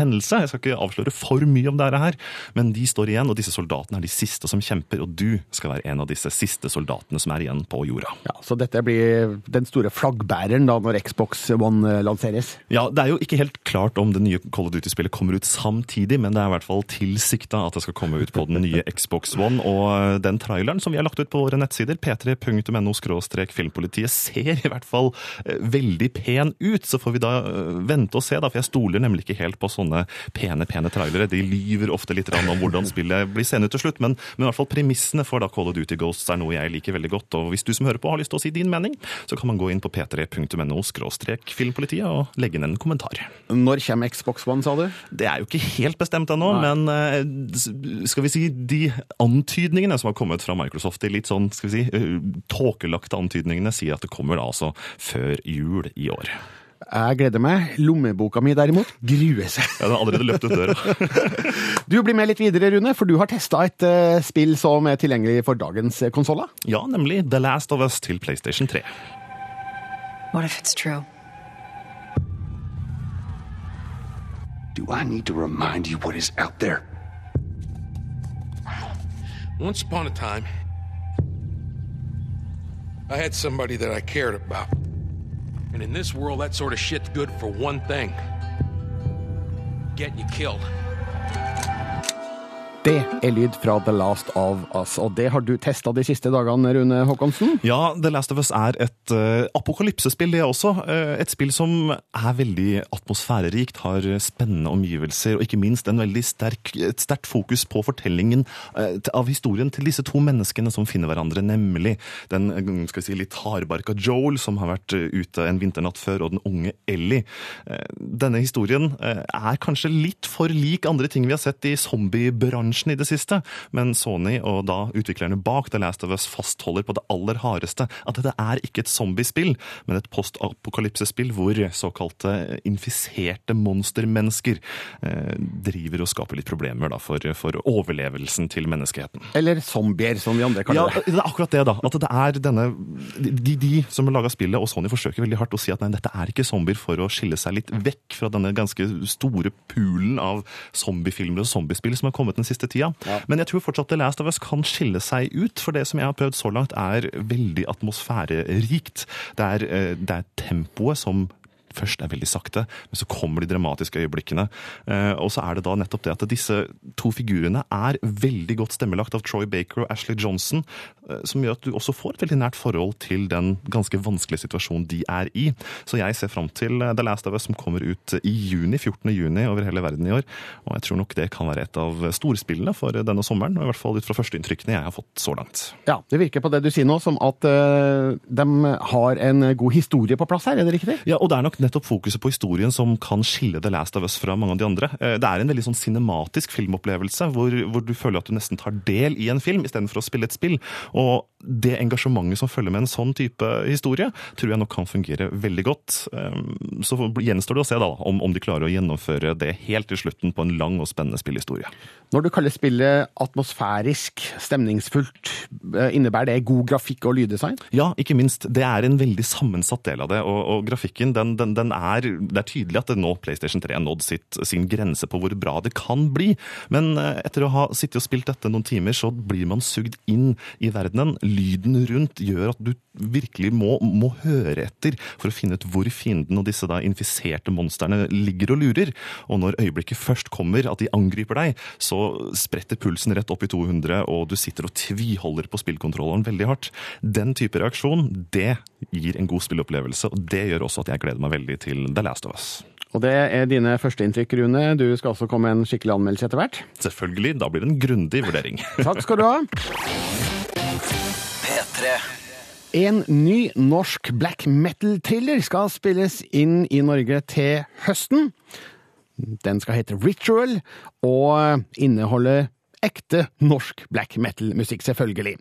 hendelse. Jeg skal ikke avsløre for mye om dette her, men de står igjen, og disse soldatene er de siste som kjemper, og du skal være en av disse siste soldatene som er igjen på jorda. Ja, Så dette blir den store flaggbæreren da når Xbox One eh, lanseres? Ja, Det er jo ikke helt klart om det nye Call of Duty-spillet kommer ut samtidig, men det er i hvert fall tilsikta at det skal komme ut på den nye [LAUGHS] Xbox One. Og den traileren som vi har lagt ut på våre nettsider, p3.no filmpolitiet, ser i hvert fall eh, veldig pen ut. Så får vi da eh, vente og se, da, for jeg stoler nemlig ikke helt på sånne pene, pene trailere. De lyver ofte litt om hvordan spillet blir seende til slutt, men, men i hvert fall premissene for da Call of Duty Ghosts er noe jeg liker veldig godt. Og hvis du som hører på har lyst til å si din mening, så kan man gå inn på p3.no filmpolitiet og legge inn en kommentar. Når kommer Xbox One, sa du? Det er jo ikke helt bestemt ennå, men eh, skal vi si de antydningene som har kommet fra Microsoft, de litt sånn skal vi si, eh, tåkelagte antydningene, sier at det kommer da altså før jul i år. Jeg gleder meg. Lommeboka mi derimot gruer seg. Ja, Den har allerede løpt ut døra. [LAUGHS] du blir med litt videre, Rune, for du har testa et uh, spill som er tilgjengelig for dagens konsoller. Ja, nemlig The Last of Us til PlayStation 3. What if it's true? Do I need to remind you what is out there? Once upon a time, I had somebody that I cared about. And in this world, that sort of shit's good for one thing getting you killed. Det er lyd fra The Last of Us, og det har du testa de siste dagene, Rune Håkonsen? Ja, The Last of Us er et uh, apokalypsespill, det også. Uh, et spill som er veldig atmosfærerikt, har spennende omgivelser, og ikke minst sterk, et sterkt fokus på fortellingen uh, av historien til disse to menneskene som finner hverandre, nemlig den si, litt hardbarka Joel, som har vært ute en vinternatt før, og den unge Ellie. Denne historien er kanskje litt for lik andre ting vi har sett i zombiebransjen attention i det siste, men Sony og da utviklerne bak The Last of Us fastholder på det aller hardeste at dette er ikke et zombiespill, men et postapokalypsespill hvor såkalte infiserte monstermennesker eh, driver og skaper litt problemer da, for, for overlevelsen til menneskeheten. Eller zombier, som vi andre Ja, kaller det. det er akkurat det, da. At det er denne De, de som laga spillet, og Sony forsøker veldig hardt å si at nei, dette er ikke zombier for å skille seg litt vekk fra denne ganske store pulen av zombiefilmer og zombiespill som har kommet den siste tida. Men jeg tror fortsatt The Last of Us kan skille seg ut, for det som jeg har prøvd så langt, er veldig atmosfærerikt. Det er, eh, det er tempoet som først er veldig sakte, men så kommer de dramatiske øyeblikkene. Eh, og så er det da nettopp det at disse to figurene er veldig godt stemmelagt av Troy Baker og Ashley Johnson, eh, som gjør at du også får et veldig nært forhold til den ganske vanskelige situasjonen de er i. Så jeg ser fram til eh, The Last of Us som kommer ut i juni, 14. juni over hele verden i år. Og jeg tror nok det kan være et av storspillene for denne sommeren, og i hvert fall ut fra førsteinntrykkene jeg har fått så langt. Ja, Det virker på det du sier nå som at de har en god historie på plass her, er det riktig? Ja, og det er nok nettopp fokuset på historien som kan skille The Last of Us fra mange av de andre. Eh, Det er en veldig sånn cinematisk filmopplevelse, hvor, hvor du føler at du nesten tar del i en film istedenfor å spille et spill. Og det engasjementet som følger med en sånn type historie, tror jeg nok kan fungere veldig godt. Eh, Så gjenstår det å se da om, om de klarer å gjennomføre det helt til slutten på en lang og spennende spillhistorie. Når du kaller spillet atmosfærisk, stemningsfullt, eh, innebærer det god grafikk og lyddesign? Ja, ikke minst. Det er en veldig sammensatt del av det. Og, og grafikken, den, den, den er Det er tydelig at det nå PlayStation 3 har nådd sitt, sin grense på hvor bra det kan bli. Men eh, etter å ha sittet og spilt dette noen timer, så blir man sugd inn i verdenen. Lyden rundt gjør at du virkelig må, må høre etter for å finne ut hvor fienden og disse da infiserte monstrene ligger og lurer. Og når øyeblikket først kommer, at de angriper deg, så spretter pulsen rett opp i 200, og du sitter og tviholder på spillkontrolleren veldig hardt. Den type reaksjon, det gir en god spillopplevelse, og det gjør også at jeg gleder meg veldig til The Last of Us. Og det er dine førsteinntrykk, Rune. Du skal også komme med en skikkelig anmeldelse etter hvert. Selvfølgelig, da blir det en grundig vurdering. Takk skal du ha. [LAUGHS] P3. En ny norsk black metal-thriller skal spilles inn i Norge til høsten. Den skal hete Ritual, og inneholde ekte norsk black metal-musikk, selvfølgelig.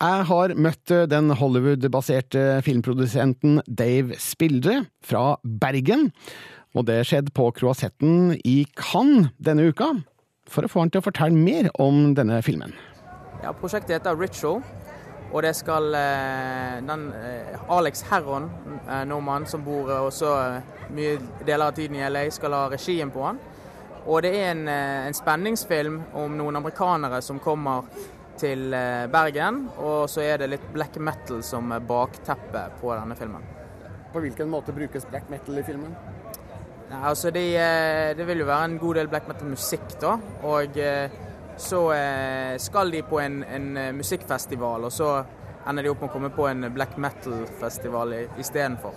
Jeg har møtt den Hollywood-baserte filmprodusenten Dave Spildre fra Bergen, og det skjedde på Croisetten i Cannes denne uka, for å få han til å fortelle mer om denne filmen. Ja, Prosjektet heter Ritual, og det skal eh, den, eh, Alex Herron, eh, nordmann som bor også mye deler av tiden i LA, skal ha regien på han. Og det er en, en spenningsfilm om noen amerikanere som kommer til Bergen, og så er det litt black metal som er bakteppe på denne filmen. På hvilken måte brukes black metal i filmen? Nei, altså det, det vil jo være en god del black metal-musikk, da. Og så eh, skal de på en, en eh, musikkfestival, og så ender de opp med å komme på en black metal-festival i- istedenfor.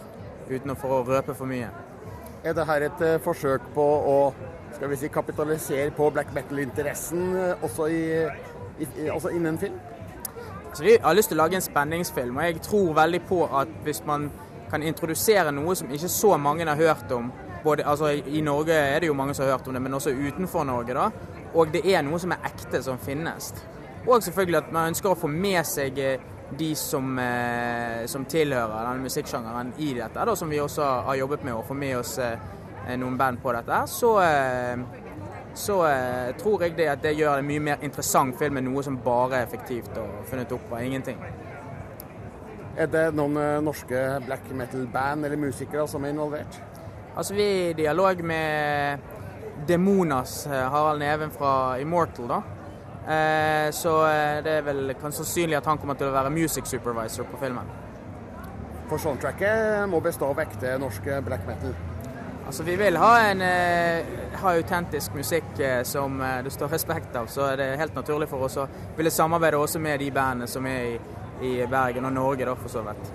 Uten å få røpe for mye. Er dette et eh, forsøk på å skal vi si, kapitalisere på black metal-interessen også, i, altså innen film? Så vi har lyst til å lage en spenningsfilm, og jeg tror veldig på at hvis man kan introdusere noe som ikke så mange har hørt om både, altså I Norge er det jo mange som har hørt om det, men også utenfor Norge. da, Og det er noe som er ekte, som finnes. Og selvfølgelig at man ønsker å få med seg eh, de som, eh, som tilhører denne musikksjangeren i dette, da, som vi også har jobbet med å få med oss eh, noen band på dette. Så, så tror jeg det at det gjør en mye mer interessant film enn noe som bare er fiktivt og funnet opp av ingenting. Er det noen norske black metal-band eller musikere som er involvert? Altså, vi er i dialog med Demonas, eh, Harald Neven fra Immortal, da. Eh, så eh, det er vel kanskje sannsynlig at han kommer til å være music supervisor på filmen. For soundtracket må bestå av ekte norske black metal. Altså, vi vil ha en eh, ha autentisk musikk eh, som det står respekt av, så det er helt naturlig for oss å ville samarbeide også med de bandene som er i, i Bergen og Norge, da, for så vidt.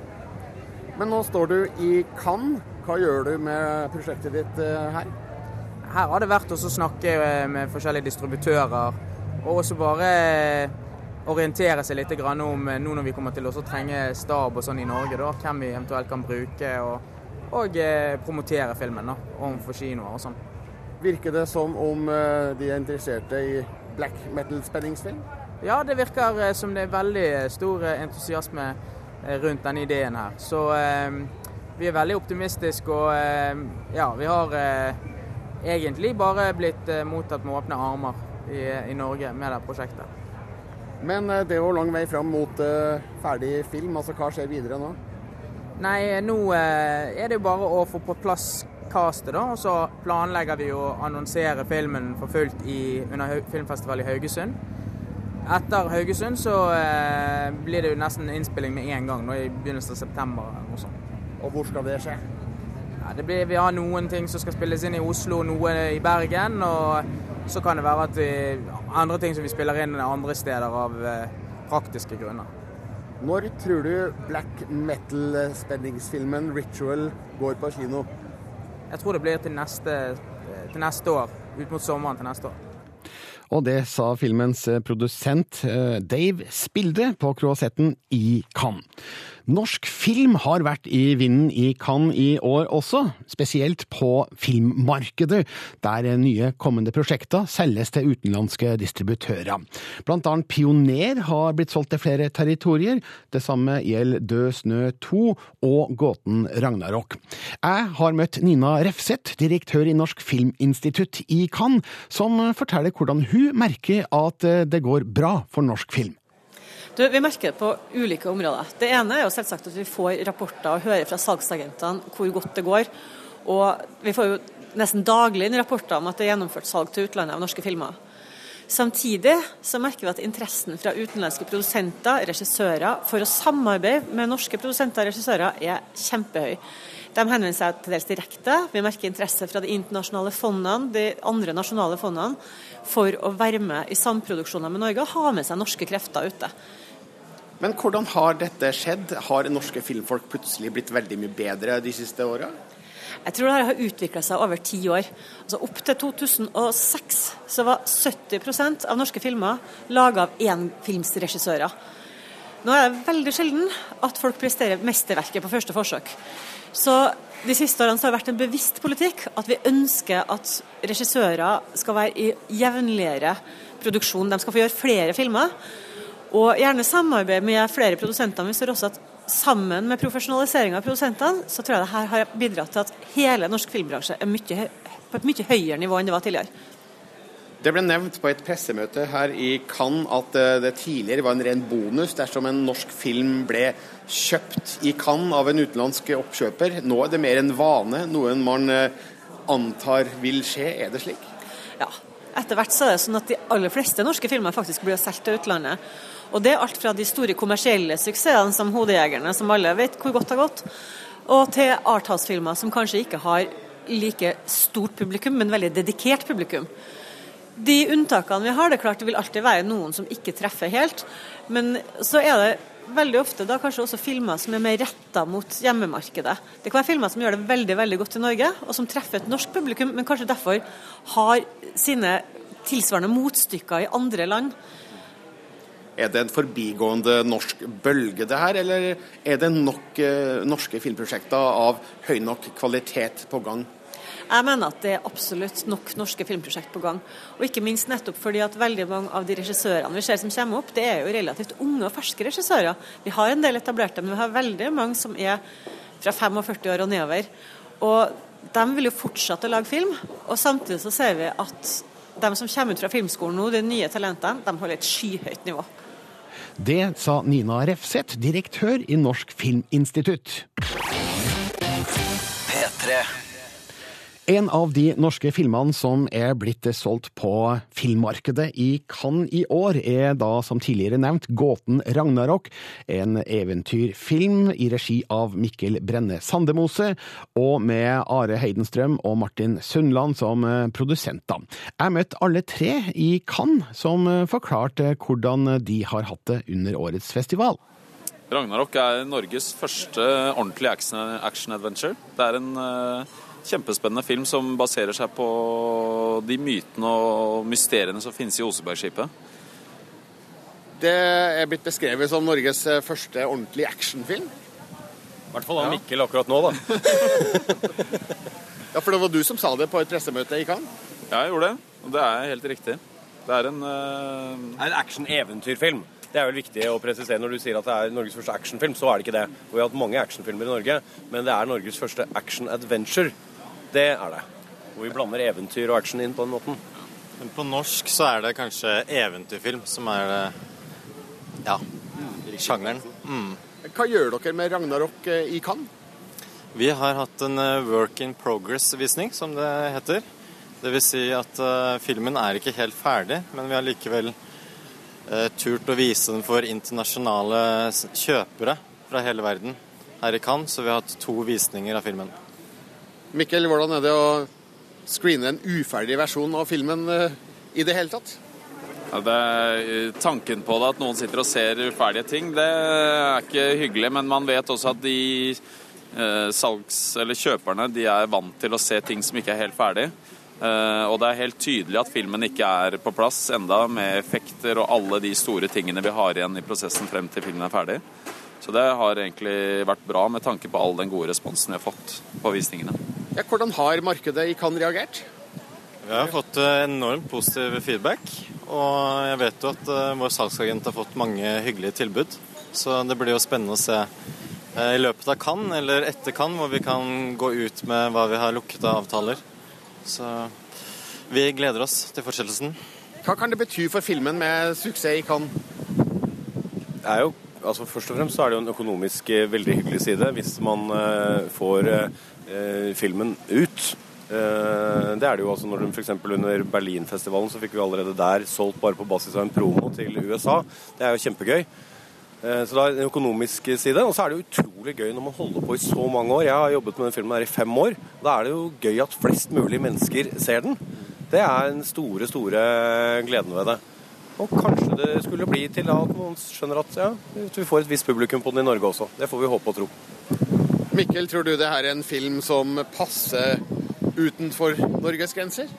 Men nå står du i Cannes. Hva gjør du med prosjektet ditt her? Her har det vært å snakke eh, med forskjellige distributører, og også bare eh, orientere seg litt om eh, nå når vi kommer til å trenge stab og sånn i Norge, da, hvem vi eventuelt kan bruke, og, og promotere filmen da, overfor kinoer og sånn. Virker det som om de er interesserte i black metal-spenningsfilm? Ja, det virker som det er veldig stor entusiasme rundt denne ideen her. Så eh, vi er veldig optimistiske og eh, ja, vi har eh, egentlig bare blitt eh, mottatt med åpne armer i, i Norge med det prosjektet. Men eh, det er jo lang vei fram mot eh, ferdig film. altså Hva skjer videre nå? Nei, nå er det jo bare å få på plass castet, da. Og så planlegger vi å annonsere filmen for fullt i, under filmfestival i Haugesund. Etter Haugesund så blir det jo nesten innspilling med en gang, nå i begynnelsen av september. Og. Og hvor skal det skje? Ja, det blir, vi har noen ting som skal spilles inn i Oslo, noe i Bergen. Og så kan det være at vi, andre ting som vi spiller inn andre steder av eh, praktiske grunner. Når tror du black metal-spenningsfilmen 'Ritual' går på kino? Jeg tror det blir til neste, til neste år. Ut mot sommeren til neste år. Og det sa filmens eh, produsent eh, Dave Spilde på Croisetten i Cannes. Norsk film har vært i vinden i Cannes i år også, spesielt på filmmarkedet, der nye kommende prosjekter selges til utenlandske distributører. Blant annet Pioner har blitt solgt til flere territorier. Det samme gjelder Død snø 2 og Gåten Ragnarok. Jeg har møtt Nina Refseth, direktør i Norsk Filminstitutt i Cannes, som forteller hvordan hun merker at det går bra for norsk film. Du, vi merker det på ulike områder. Det ene er jo selvsagt at vi får rapporter og hører fra salgsagentene hvor godt det går. Og vi får jo nesten daglig inn rapporter om at det er gjennomført salg til utlandet av norske filmer. Samtidig så merker vi at interessen fra utenlandske produsenter, regissører, for å samarbeide med norske produsenter og regissører er kjempehøy. De henvender seg til dels direkte. Vi merker interesse fra de internasjonale fondene, de andre nasjonale fondene, for å være med i samproduksjoner med Norge og ha med seg norske krefter ute. Men hvordan har dette skjedd? Har norske filmfolk plutselig blitt veldig mye bedre de siste åra? Jeg tror det har utvikla seg over ti år. Altså Opp til 2006 så var 70% av norske filmer laga av énfilmsregissører. Nå er det veldig sjelden at folk presterer mesterverket på første forsøk. Så de siste årene har det vært en bevisst politikk at vi ønsker at regissører skal være i jevnligere produksjon. De skal få gjøre flere filmer. Og gjerne samarbeide med flere produsenter. Vi ser også at sammen med profesjonalisering av produsentene, så tror jeg det her har bidratt til at hele norsk filmbransje er mye, på et mye høyere nivå enn det var tidligere. Det ble nevnt på et pressemøte her i Cannes at eh, det tidligere var en ren bonus dersom en norsk film ble kjøpt i Cannes av en utenlandsk oppkjøper. Nå er det mer en vane, noe man eh, antar vil skje. Er det slik? Ja. Etter hvert så er det sånn at de aller fleste norske filmer faktisk blir solgt til utlandet. Og det er alt fra de store kommersielle suksessene som 'Hodejegerne', som alle vet hvor godt har gått, og til arthouse-filmer som kanskje ikke har like stort publikum, men veldig dedikert publikum. De unntakene vi har, det er klart det vil alltid være noen som ikke treffer helt, men så er det veldig ofte da kanskje også filmer som er mer retta mot hjemmemarkedet. Det kan være filmer som gjør det veldig veldig godt i Norge, og som treffer et norsk publikum, men kanskje derfor har sine tilsvarende motstykker i andre land. Er det en forbigående norsk bølge det her, eller er det nok eh, norske filmprosjekter av høy nok kvalitet på gang? Jeg mener at det er absolutt nok norske filmprosjekt på gang. Og ikke minst nettopp fordi at veldig mange av de regissørene vi ser som kommer opp, det er jo relativt unge og ferske regissører. Vi har en del etablerte, men vi har veldig mange som er fra 45 år og nedover. Og de vil jo fortsette å lage film, og samtidig så ser vi at de som kommer ut fra filmskolen nå, de nye talentene, de holder et skyhøyt nivå. Det sa Nina Refseth, direktør i Norsk Filminstitutt. P3. En av de norske filmene som er blitt solgt på filmmarkedet i Cannes i år, er da som tidligere nevnt Gåten Ragnarok, en eventyrfilm i regi av Mikkel Brenne Sandemose, og med Are Heidenstrøm og Martin Sundland som produsenter. Jeg møtte alle tre i Cannes, som forklarte hvordan de har hatt det under årets festival. Ragnarok er Norges første ordentlige action- action-adventure. Det er en eh, kjempespennende film som baserer seg på de mytene og mysteriene som finnes i Osebergskipet. Det er blitt beskrevet som Norges eh, første ordentlige actionfilm. I hvert fall av Mikkel akkurat nå, da. [LAUGHS] Ja, for det var du som sa det på et pressemøte i Cannes? Ja, jeg gjorde det. Og det er helt riktig. Det er en uh... er en action-eventyrfilm. Det er vel viktig å presisere når du sier at det er Norges første actionfilm. Så er det ikke det. Og vi har hatt mange actionfilmer i Norge, men det er Norges første action-adventure. Det er det. Hvor vi blander eventyr og action inn på den måten. Men på norsk så er det kanskje eventyrfilm som er ja, sjangeren. Mm. Hva gjør dere med Ragnarok eh, i Cannes? Vi har hatt en eh, work in progress-visning, som det heter. Det vil si at uh, filmen er ikke helt ferdig, men vi har likevel uh, turt å vise den for internasjonale kjøpere fra hele verden her i Cannes, så vi har hatt to visninger av filmen. Mikkel, hvordan er det å screene en uferdig versjon av filmen uh, i det hele tatt? Ja, det, tanken på det, at noen sitter og ser uferdige ting, det er ikke hyggelig. Men man vet også at de eh, salgs- eller kjøperne de er vant til å se ting som ikke er helt ferdig. Eh, og det er helt tydelig at filmen ikke er på plass enda med effekter og alle de store tingene vi har igjen i prosessen frem til filmen er ferdig. Så det har egentlig vært bra med tanke på all den gode responsen vi har fått på visningene. Ja, hvordan har markedet i Cannes reagert? Vi har fått eh, enormt positiv feedback. Og jeg vet jo at uh, vår salgsagent har fått mange hyggelige tilbud. Så det blir jo spennende å se uh, i løpet av Cannes, eller etter Cannes, hvor vi kan gå ut med hva vi har lukket av avtaler. Så vi gleder oss til fortsettelsen. Hva kan det bety for filmen med suksess i Cannes? Det er jo, altså Først og fremst så er det jo en økonomisk veldig hyggelig side hvis man får filmen ut. Eh, det er det jo altså når de f.eks. under Berlinfestivalen så fikk vi allerede der solgt bare på basis av en promo til USA. Det er jo kjempegøy. Eh, så det er en økonomisk side. Og så er det jo utrolig gøy når man holder på i så mange år. Jeg har jobbet med den filmen her i fem år. Da er det jo gøy at flest mulig mennesker ser den. Det er den store, store gleden ved det. Og kanskje det skulle bli til at noen skjønner at ja, vi får et visst publikum på den i Norge også. Det får vi håpe og tro. Mikkel, tror du det her er en film som passer utenfor Norges grenser?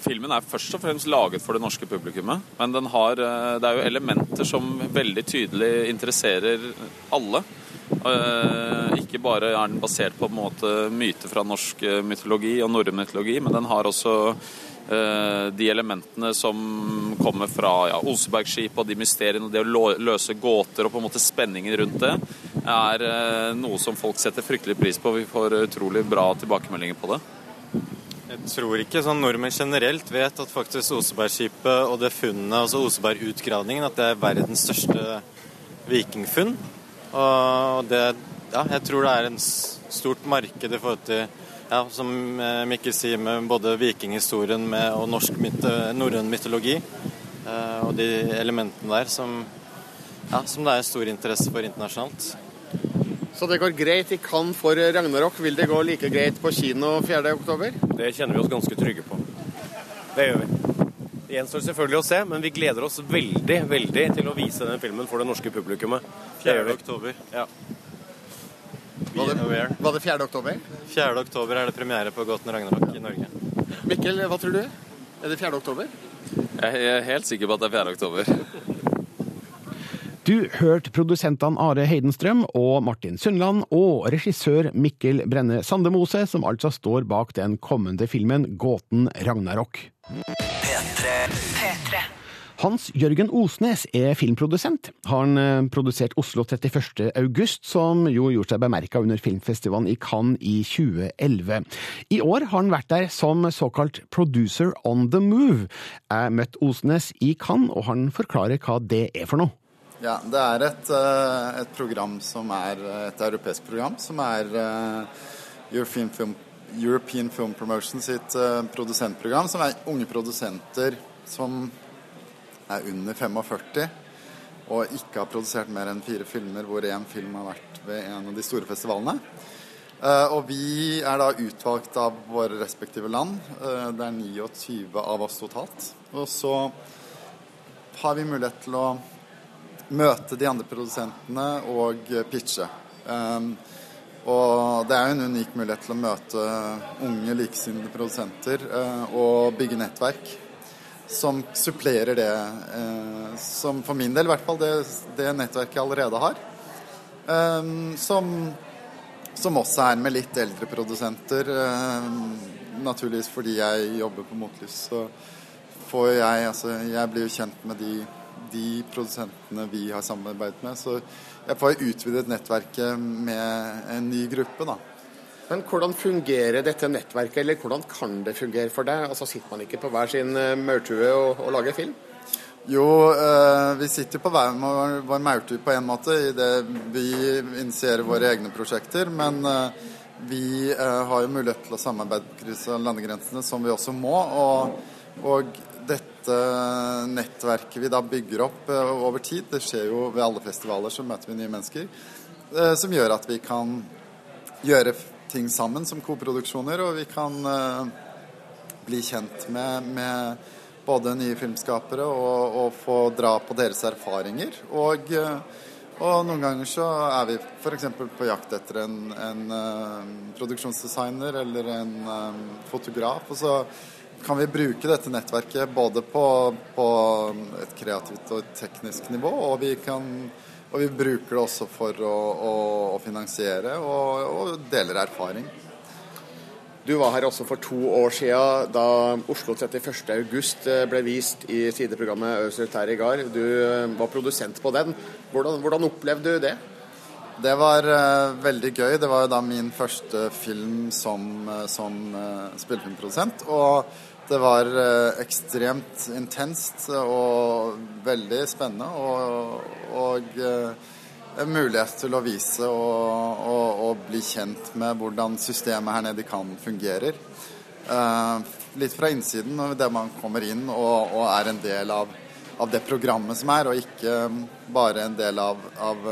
Filmen er først og fremst laget for det norske publikummet. Men den har, det er jo elementer som veldig tydelig interesserer alle. Ikke bare er den basert på en måte myter fra norsk mytologi og norrøn mytologi, men den har også de elementene som kommer fra ja, Osebergskipet og de mysteriene og det å løse gåter og på en måte spenningen rundt det, er noe som folk setter fryktelig pris på. Vi får utrolig bra tilbakemeldinger på det. Jeg tror ikke sånn nordmenn generelt vet at faktisk Osebergskipet og det funnet, altså Osebergutgravningen, at det er verdens største vikingfunn. Og det Ja, jeg tror det er en stort marked i forhold til ja, som Mikkel sier, med både vikinghistorien med, og norsk myte, norrøn mytologi. Eh, og de elementene der som, ja, som det er stor interesse for internasjonalt. Så det går greit i Cannes for Ragnarok. Vil det gå like greit på kino 4.10? Det kjenner vi oss ganske trygge på. Det gjør vi. Det gjenstår selvfølgelig å se, men vi gleder oss veldig veldig til å vise den filmen for det norske publikummet. 4. oktober. Ja. Var det, var det 4. oktober? 4. oktober er det premiere på Gåten Ragnarok i Norge. Mikkel, hva tror du? Er det 4. oktober? Jeg er helt sikker på at det er 4. oktober. Du hørte produsentene Are Heidenstrøm og Martin Sundland, og regissør Mikkel Brenne Sandemose, som altså står bak den kommende filmen Gåten Ragnarok. P3. Hans Jørgen Osnes er filmprodusent. Han produserte produsert Oslo 31. august, som jo gjorde seg bemerka under filmfestivalen i Cannes i 2011. I år har han vært der som såkalt producer on the move. Jeg møtte Osnes i Cannes, og han forklarer hva det er for noe. Ja, Det er et, eh, et program som er et europeisk program, som er eh, European Film, European Film Promotion sitt eh, produsentprogram, som er unge produsenter som er under 45 og ikke har produsert mer enn fire filmer, hvor én film har vært ved en av de store festivalene. Og vi er da utvalgt av våre respektive land. Det er 29 av oss totalt. Og så har vi mulighet til å møte de andre produsentene og pitche. Um, og det er jo en unik mulighet til å møte unge, likesinnede produsenter og bygge nettverk som supplerer det, uh, som for min del i hvert fall, det, det nettverket jeg allerede har. Um, som, som også er med litt eldre produsenter. Um, naturligvis fordi jeg jobber på Motlys, så får jeg Altså, jeg blir jo kjent med de, de produsentene vi har samarbeidet med. Så jeg får utvidet nettverket med en ny gruppe, da. Men hvordan fungerer dette nettverket, eller hvordan kan det fungere for deg? Altså Sitter man ikke på hver sin eh, maurtue og, og lager film? Jo, eh, vi sitter på hver vår, maurtue på en måte i det vi initierer våre egne prosjekter. Men eh, vi eh, har jo mulighet til å samarbeide på kryss av landegrensene, som vi også må. Og, og dette nettverket vi da bygger opp eh, over tid, det skjer jo ved alle festivaler, så møter vi nye mennesker. eh, som gjør at vi kan gjøre ting sammen som koproduksjoner, og vi kan eh, bli kjent med, med både nye filmskapere og, og få dra på deres erfaringer. Og, eh, og noen ganger så er vi f.eks. på jakt etter en, en eh, produksjonsdesigner eller en fotograf. Og så kan vi bruke dette nettverket både på, på et kreativt og teknisk nivå, og vi, kan, og vi bruker det også for å, å, å finansiere og, og deler erfaring. Du var her også for to år siden da Oslo 31. august eh, ble vist i sideprogrammet Øzil Terrigar. Du eh, var produsent på den. Hvordan, hvordan opplevde du det? Det var uh, veldig gøy. Det var da min første film som, som uh, spillefilmprodusent. Og det var eh, ekstremt intenst og veldig spennende. Og, og eh, en mulighet til å vise og, og, og bli kjent med hvordan systemet her nede i Cannes fungerer. Eh, litt fra innsiden, der man kommer inn og, er en del av, av det programmet som er, og ikke bare en del av, av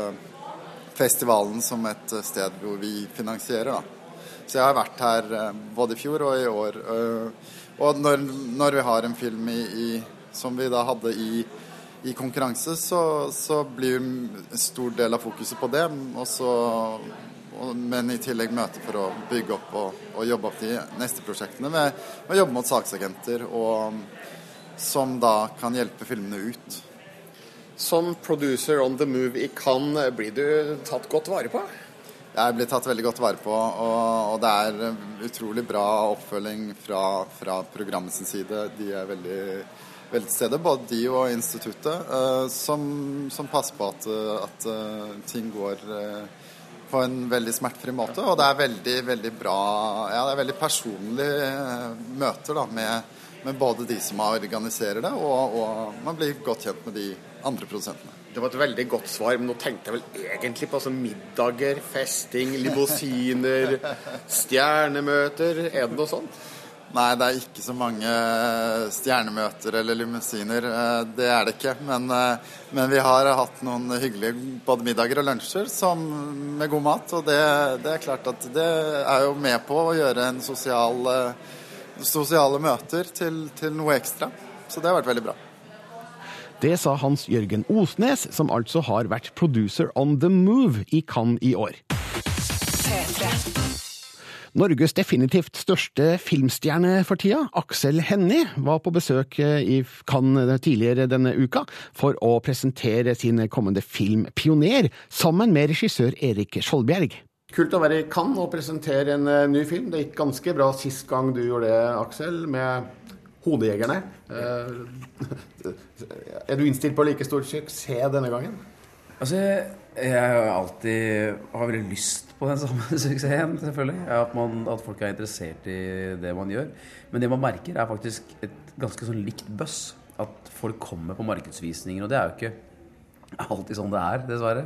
festivalen som et sted hvor vi finansierer. Da. Så jeg har vært her både i fjor og i år. eh, Og når, når vi har en film i, i, som vi da hadde i, i konkurranse, så, så blir en stor del av fokuset på det. Og så, og, men i tillegg møte for å bygge opp og, og jobbe opp de neste prosjektene med å jobbe mot saksagenter, og, som da kan hjelpe filmene ut. Som producer on the move i Cannes, blir du tatt godt vare på? Jeg blir tatt veldig godt vare på, og, og det er utrolig bra oppfølging fra, fra programmets side. De er veldig, til stede, både de og instituttet, uh, som, som passer på at, at uh, ting går uh, på en veldig smertefri måte. Og det er veldig, veldig bra Ja, det er veldig personlige møter da, med, med både de som organiserer det, og, og man blir godt kjent med de andre produsentene. Det var et veldig godt svar, men nå tenkte jeg vel egentlig på altså, middager, festing, limousiner, stjernemøter. Er det noe sånt? Nei, det er ikke så mange stjernemøter eller limousiner. eh, Det er det ikke. Men, eh, men vi har hatt noen hyggelige både middager og lunsjer som, med god mat. Og det, det er klart at det er jo med på å gjøre en sosial, eh, sosiale møter til, til noe ekstra. Så det har vært veldig bra. Det sa Hans Jørgen Osnes, som altså har vært producer on the move i Cannes i år. Norges definitivt største filmstjerne for tida, Aksel Hennie, var på besøk i Cannes tidligere denne uka for å presentere sin kommende film Pioner, sammen med regissør Erik Skjoldbjerg. Kult å være i Cannes og presentere en eh, ny film. Det gikk ganske bra sist gang du gjorde det, Aksel, med Hodejegerne. Eh, [LAUGHS] er du innstilt på like stor suksess denne gangen? Altså, jeg har alltid har veldig lyst på den samme [LAUGHS] suksessen, selvfølgelig. At, man, at folk er interessert i det man gjør. Men det man merker, er faktisk et ganske sånn likt buzz. At folk kommer på markedsvisninger. Og det er jo ikke alltid sånn det er, dessverre.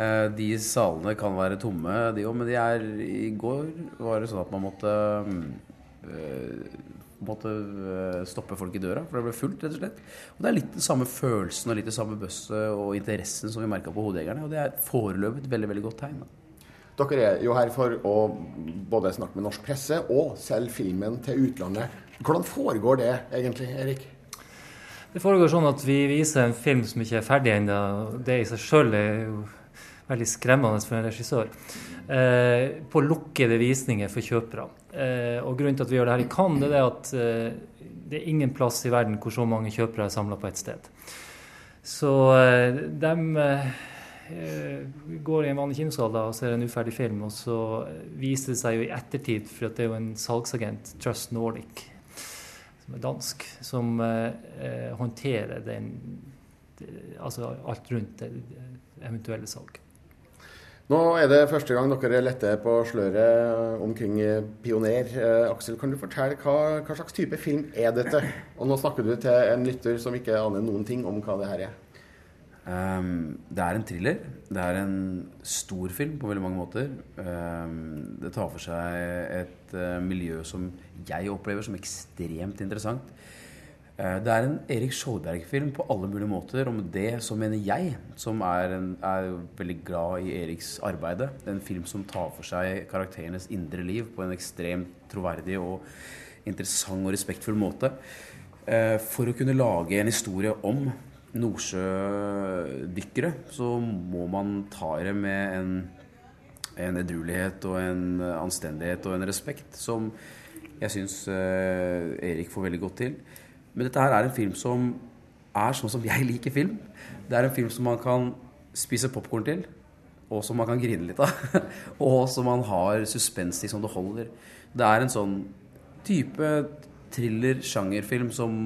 Eh, De salene kan være tomme, de òg, men de er I går var det sånn at man måtte øh, måtte øh, stoppe folk i døra, for det ble fullt, rett og slett. Og det er litt den samme følelsen og litt det samme bøsset og interessen som vi merka på Hodejegerne, og det er foreløpig et veldig, veldig godt tegn. Da. Dere er jo her for å både snakke med norsk presse og selge filmen til utlandet. Hvordan foregår det egentlig, Erik? Det foregår sånn at vi viser en film som ikke er ferdig ennå. Det i seg sjøl er jo veldig skremmende for en regissør. Eh, på lukkede visninger for kjøpere. Eh, og grunnen til at vi gjør det her i Cannes, er at eh, det er ingen plass i verden hvor så mange kjøpere er samla på ett sted. Så eh, de går i en vanlig kinosal da, og ser en uferdig film, og så viser det seg jo i ettertid, for det er jo en salgsagent, Trust Nordic, som er dansk, som håndterer den Altså alt rundt det eventuelle salg. Nå er det første gang dere letter på sløret omkring Pioner. Eh, Aksel, kan du fortelle hva, hva, slags type film er dette? Og nå snakker du til en lytter som ikke aner noen ting om hva det her er. Um, det er en thriller. Det er en stor film på veldig mange måter. Um, det tar for seg et uh, miljø som jeg opplever som ekstremt interessant. Uh, det er en Erik Skjoldberg-film på alle mulige måter. Om det så mener jeg, som er, en, er veldig glad i Eriks arbeide, en film som tar for seg karakterenes indre liv på en ekstremt troverdig og interessant og respektfull måte. Uh, for å kunne lage en historie om nordsjødykkere, så må man ta det med en, en edruelighet og en anstendighet og en respekt som jeg syns uh, Erik får veldig godt til. Men dette her er en film som er sånn som jeg liker film. Det er en film som man kan spise popkorn til, og som man kan grine litt av. [LAUGHS] og som man har suspens i som det holder. Det er en sånn type thriller-sjangerfilm som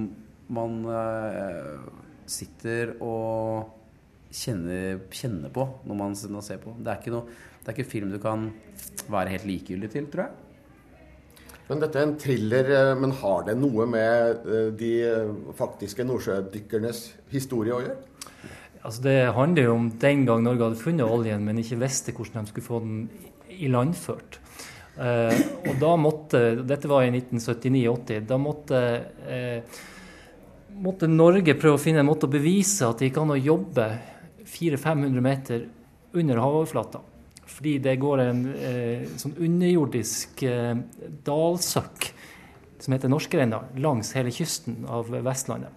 man eh, sitter og kjenner, kjenner på når man ser på. Det er, noe, det er ikke film du kan være helt likegyldig til, tror jeg. Men dette er en thriller, eh, men har det noe med eh, de faktiske nordsjødykkernes historie å gjøre? Altså Det handler jo om den gang Norge hadde funnet oljen, men ikke visste hvordan de skulle få den ilandført. Eh, og da måtte, Dette var i 1979-80. Da måtte eh, måtte Norge prøve å finne en måte å bevise at det gikk an å jobbe 400-500 meter under havoverflata. Fordi det går en eh, sånn underjordisk eh, dalsøkk som heter Norskerenna, langs hele kysten av Vestlandet.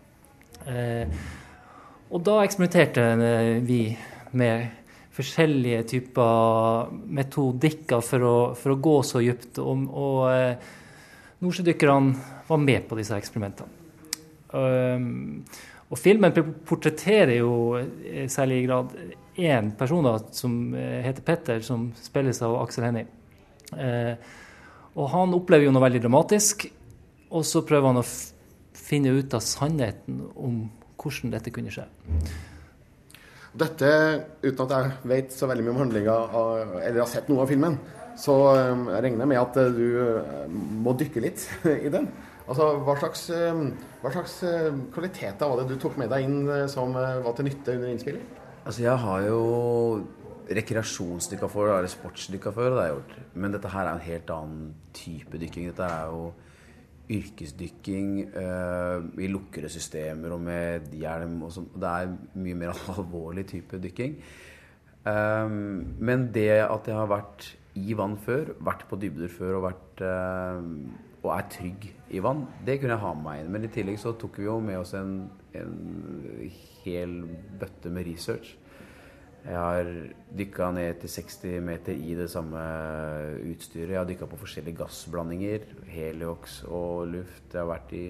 Eh, og da eksperimenterte eh, vi med forskjellige typer metodikker for å, for å gå så dypt. Og, og eh, nordsjødykkerne var med på disse eksperimentene. Um, og filmen portretterer jo i særlig grad én person da, som eh, heter Petter, som spilles av Aksel Hennie. Eh, og han opplever jo noe veldig dramatisk, og så prøver han å finne ut av sannheten om hvordan dette kunne skje. Dette, uten at jeg vet så veldig mye om handlinga eller har sett noe av filmen, så um, jeg regner med at du må dykke litt [LAUGHS] i den. Altså, hva slags, hva slags, kvaliteter var det du tok med deg inn som var til nytte under innspilling? Altså, jeg har jo rekreasjonsdykka før, eller sportsdykka før, det har jeg gjort. Men dette her er en helt annen type dykking. Dette er jo yrkesdykking øh, i lukkede systemer og med hjelm og sånn. Det er mye mer [LAUGHS] alvorlig type dykking. Um, men det at jeg har vært i vann før, vært på dybder før og vært øh, og er trygg i vann, det kunne jeg ha med meg inn. Men i tillegg så tok vi jo med oss en, en hel bøtte med research. Jeg har dykka ned til 60 meter i det samme utstyret. Jeg har dykka på forskjellige gassblandinger, Heliox og luft. Jeg har vært i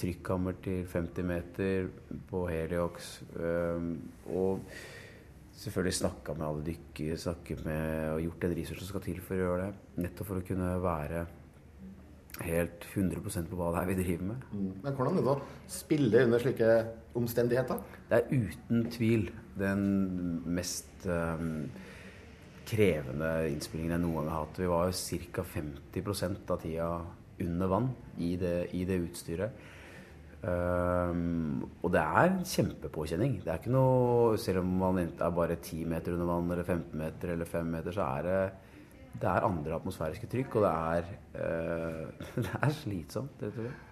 trykkammer til 50 meter på Heliox. Og selvfølgelig snakka med alle dykkere, snakket med og gjort den research som skal til for å gjøre det. Nettopp for å kunne være helt 100% på hva det er vi driver med. Mm. Men hvordan er det å spille under slike omstendigheter? Det er uten tvil den mest um, krevende innspillingen jeg noen gang har hatt. Vi var jo ca. 50 av tida under vann i det, i det utstyret. Um, og det er kjempepåkjenning. Det er ikke noe, Selv om man er bare 10 meter under vann, eller 15 meter eller 5 meter, så er det det er andre atmosfæriske trykk, og det er, uh, [LAUGHS] det er slitsomt, rett og slett.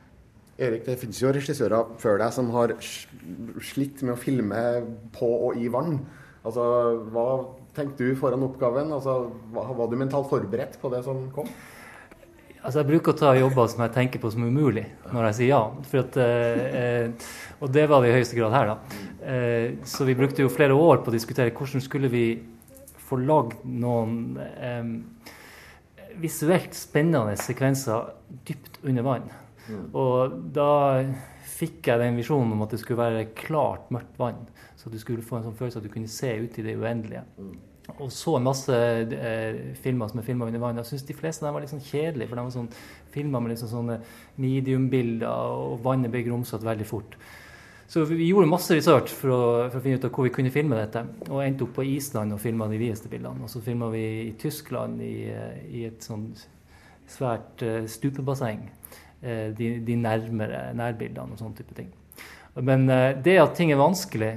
Erik, det finnes jo regissører før deg som har slitt med å filme på og i vann. Altså, Hva tenkte du foran oppgaven? Altså, var du mentalt forberedt på det som kom? Altså, Jeg bruker å ta jobber som jeg tenker på som umulig, når jeg sier ja. At, eh, og det var det i høyeste grad her, da. Eh, så vi brukte jo flere år på å diskutere hvordan skulle vi få lagd noen eh, visuelt spennende sekvenser dypt under vann. Mm. Og da fikk jeg den visjonen om at det skulle være klart, mørkt vann. Så du skulle få en sånn følelse at du kunne se ut i det uendelige. Mm. og så masse eh, filmer som er filma under vann. Jeg syns de fleste av dem var litt sånn kjedelige, for de var sånn filmer med liksom sånne mediumbilder, og vannet ble grumsete veldig fort. Så vi gjorde masse research for å, for å, finne ut av hvor vi kunne filme dette. Og endte opp på Island og filma de videste bildene. Og så filma vi i Tyskland i, eh, i et sånn svært uh, stupebasseng. Uh, de, de, nærmere nærbildene og sånne type ting. Men uh, det at ting er vanskelig,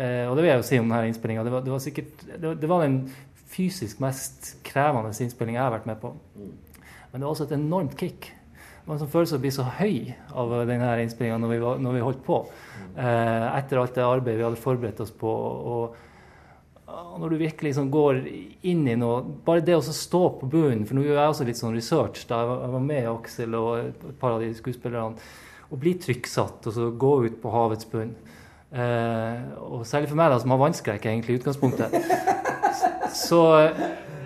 og det vil jeg jo si om denne innspillinga, det, det, var sikkert det, det var den fysisk mest krevende innspillinga jeg har vært med på. Men det var også et enormt kick. Var en sånn følelse av å bli så høy av denne innspillinga når, når, vi holdt på. Eh, etter alt det arbeidet vi hadde forberedt oss på. Og, og når du virkelig liksom går inn i noe Bare det å stå på bunnen For nå gjør jeg også litt sånn research. da Jeg var med Aksel og et par av de skuespillerne. Å bli trykksatt og så gå ut på havets bunn. Eh, og særlig for meg, da, som har vannskrekk egentlig i utgangspunktet, så,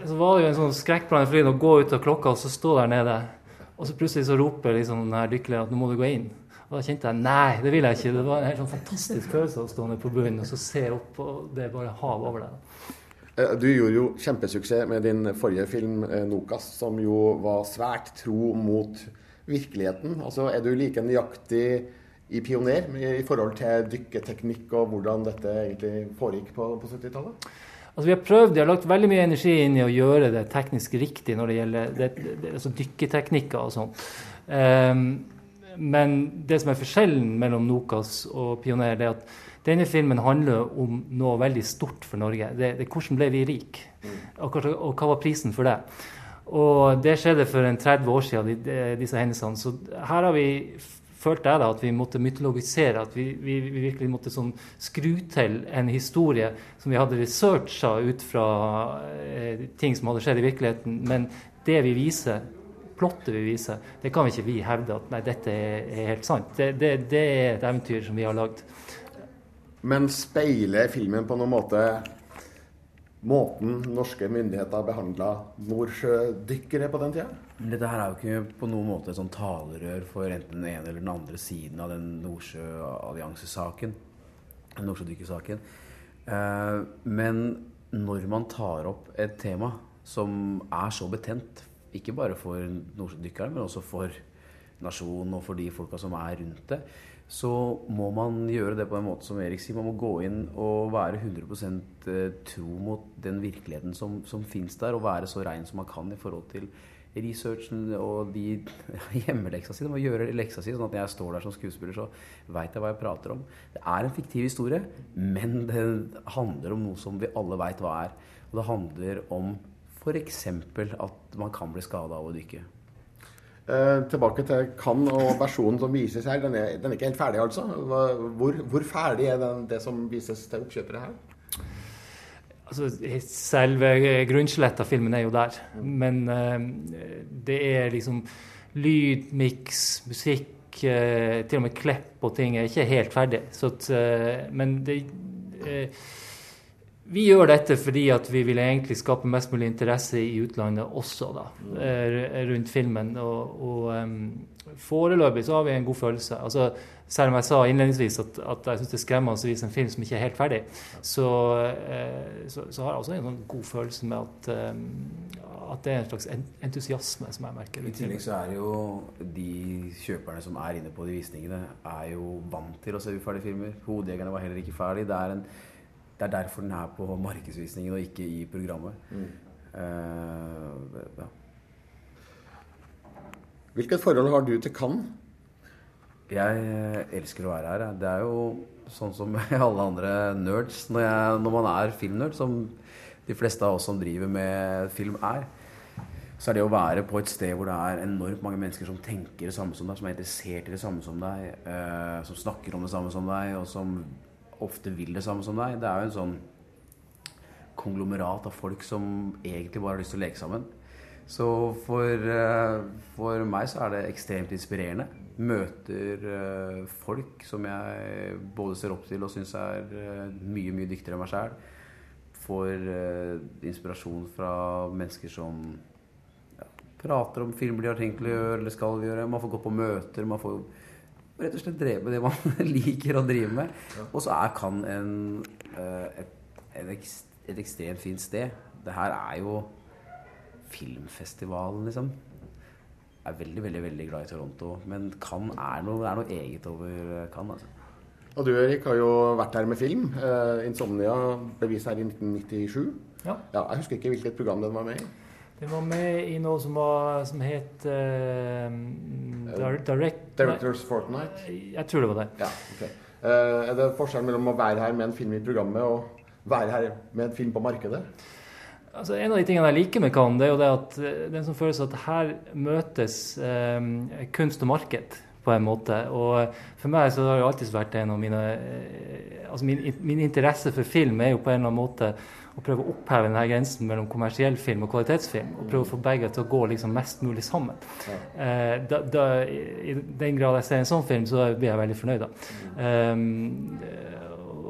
så var det jo en sånn skrekkblandet fryd å gå ut av klokka og så stå der nede. Og så plutselig så roper liksom den her dykkerlederen at nå må du gå inn. Og da kjente jeg nei, det vil jeg ikke. Det var en helt sånn fantastisk følelse å stå ned på bunnen og så se opp, og det er bare hav over deg. Eh, du gjorde jo kjempesuksess med din forrige film, eh, 'Nokas', som jo var svært tro mot virkeligheten. Altså, Er du like nøyaktig i pioner i forhold til dykketeknikk og hvordan dette egentlig foregikk på, på 70-tallet? Altså, vi har prøvd, vi har lagt veldig mye energi inn i å gjøre det teknisk riktig når det gjelder det, det, altså dykketeknikker og sånn. Um, men det som er forskjellen mellom Nokas og Pioner, det er at denne filmen handler om noe veldig stort for Norge. Det, det Hvordan ble vi rike? Og, og, hva var prisen for det? Og det skjedde for en 30 år siden, disse hendelsene. Så her har vi følte jeg da at vi måtte mytologisere, at vi, vi, vi virkelig måtte sånn skru til en historie som vi hadde researcha ut fra eh, ting som hadde skjedd i virkeligheten. Men det vi viser, plottet vi viser, det kan vi ikke vi hevde at nei, dette er, er helt sant. Det, det, det, er et eventyr som vi har lagd. Men speiler filmen på noen måte måten norske myndigheter behandla nordsjødykkere på den tida? Dette her er jo ikke på noen måte et sånn talerør for enten den ene eller den andre siden av den Nordsjøalliansesaken. Nordsjødykkersaken. Eh, men når man tar opp et tema som er så betent, ikke bare for nordsjødykkerne, men også for nasjonen og for de folka som er rundt det, så må man gjøre det på en måte som Erik sier. Man må gå inn og være 100 eh, tro mot den virkeligheten som, som fins der, og være så rein som man kan i forhold til researchen og de [LAUGHS] hjemmeleksa si. Man må gjøre leksa si, sånn at når jeg står der som skuespiller, så veit jeg hva jeg prater om. Det er en fiktiv historie, men det handler om noe som vi alle veit hva er. Og det handler om f.eks. at man kan bli skada av å dykke. Eh, tilbake til kan og versjonen som vises her. Den er, den er ikke helt ferdig, altså. Hvor, hvor ferdig er den, det som vises til oppkjøpere her? Altså, selve grunnskjelettet av filmen er jo der. Men uh, det er liksom lyd, miks, musikk, uh, til og med klepp og ting er ikke helt ferdig. Så at, men det vi gjør dette fordi at vi vil egentlig skape mest mulig interesse i utlandet også, da, mm. rundt filmen. Og, og um, foreløpig så har vi en god følelse. Altså, selv om jeg sa innledningsvis at, at jeg syns det er skremmende å vise en film som ikke er helt ferdig, så, uh, så, så har jeg også en sånn god følelse med at, um, at det er en slags entusiasme som jeg merker. I tillegg så er jo de kjøperne som er inne på de visningene, er jo vant til å se uferdige filmer. 'Hodejegerne' var heller ikke ferdig. Det er en det er derfor den er på markedsvisningen og ikke i programmet. Mm. Uh, ja. Hvilket forhold har du til Cannes? Jeg eh, elsker å være her. Det er jo sånn som [LAUGHS] alle andre nerds. Når, jeg, når man er filmnerd, som de fleste av oss som driver med film er, så er det å være på et sted hvor det er enormt mange mennesker som tenker det samme som deg, som er interessert i det samme som deg, uh, som snakker om det samme som deg, og som ofte vil det samme som deg. Det er jo en sånn konglomerat av folk som egentlig bare har lyst til å leke sammen. Så for, uh, for meg så er det ekstremt inspirerende. Møter uh, folk som jeg både ser opp til og syns er uh, mye, mye dyktigere enn meg sjæl. Får inspirasjon fra mennesker som ja, prater om filmer de har tenkt å gjøre eller skal gjøre. Man får gå på møter. man får rett og slett drev med det man [LAUGHS] liker å drive med. Og så er kan en, et, et, et ekstremt fint sted. Det her er jo filmfestivalen, liksom. Jeg er veldig, veldig veldig glad i Toronto, men Cannes er noe, det er noe eget over Cannes. altså. Og du Erik har jo vært her med film. Eh, 'Insomnia' ble vist her i 1997. Ja. Jeg husker ikke hvilket program den var med i. Den var med i noe som, var, som het uh, direct, direct, Directors Fortnight? Jeg tror det var det. Ja, okay. uh, er det forskjell mellom å være her med en film i programmet og være her med en film på markedet? Altså, en av de tingene jeg liker med Cannes, det er jo det at eh, det er en sånn følelse at her møtes eh, kunst og marked på en måte. Og for meg så har det alltid vært en av mine eh, altså min, min interesse for film er jo på en eller annen måte å prøve å oppheve denne grensen mellom kommersiell film og kvalitetsfilm. Og prøve å få begge til å gå liksom mest mulig sammen. Eh, da, da, I i den grad jeg ser en sånn film, så blir jeg veldig fornøyd. da. Um,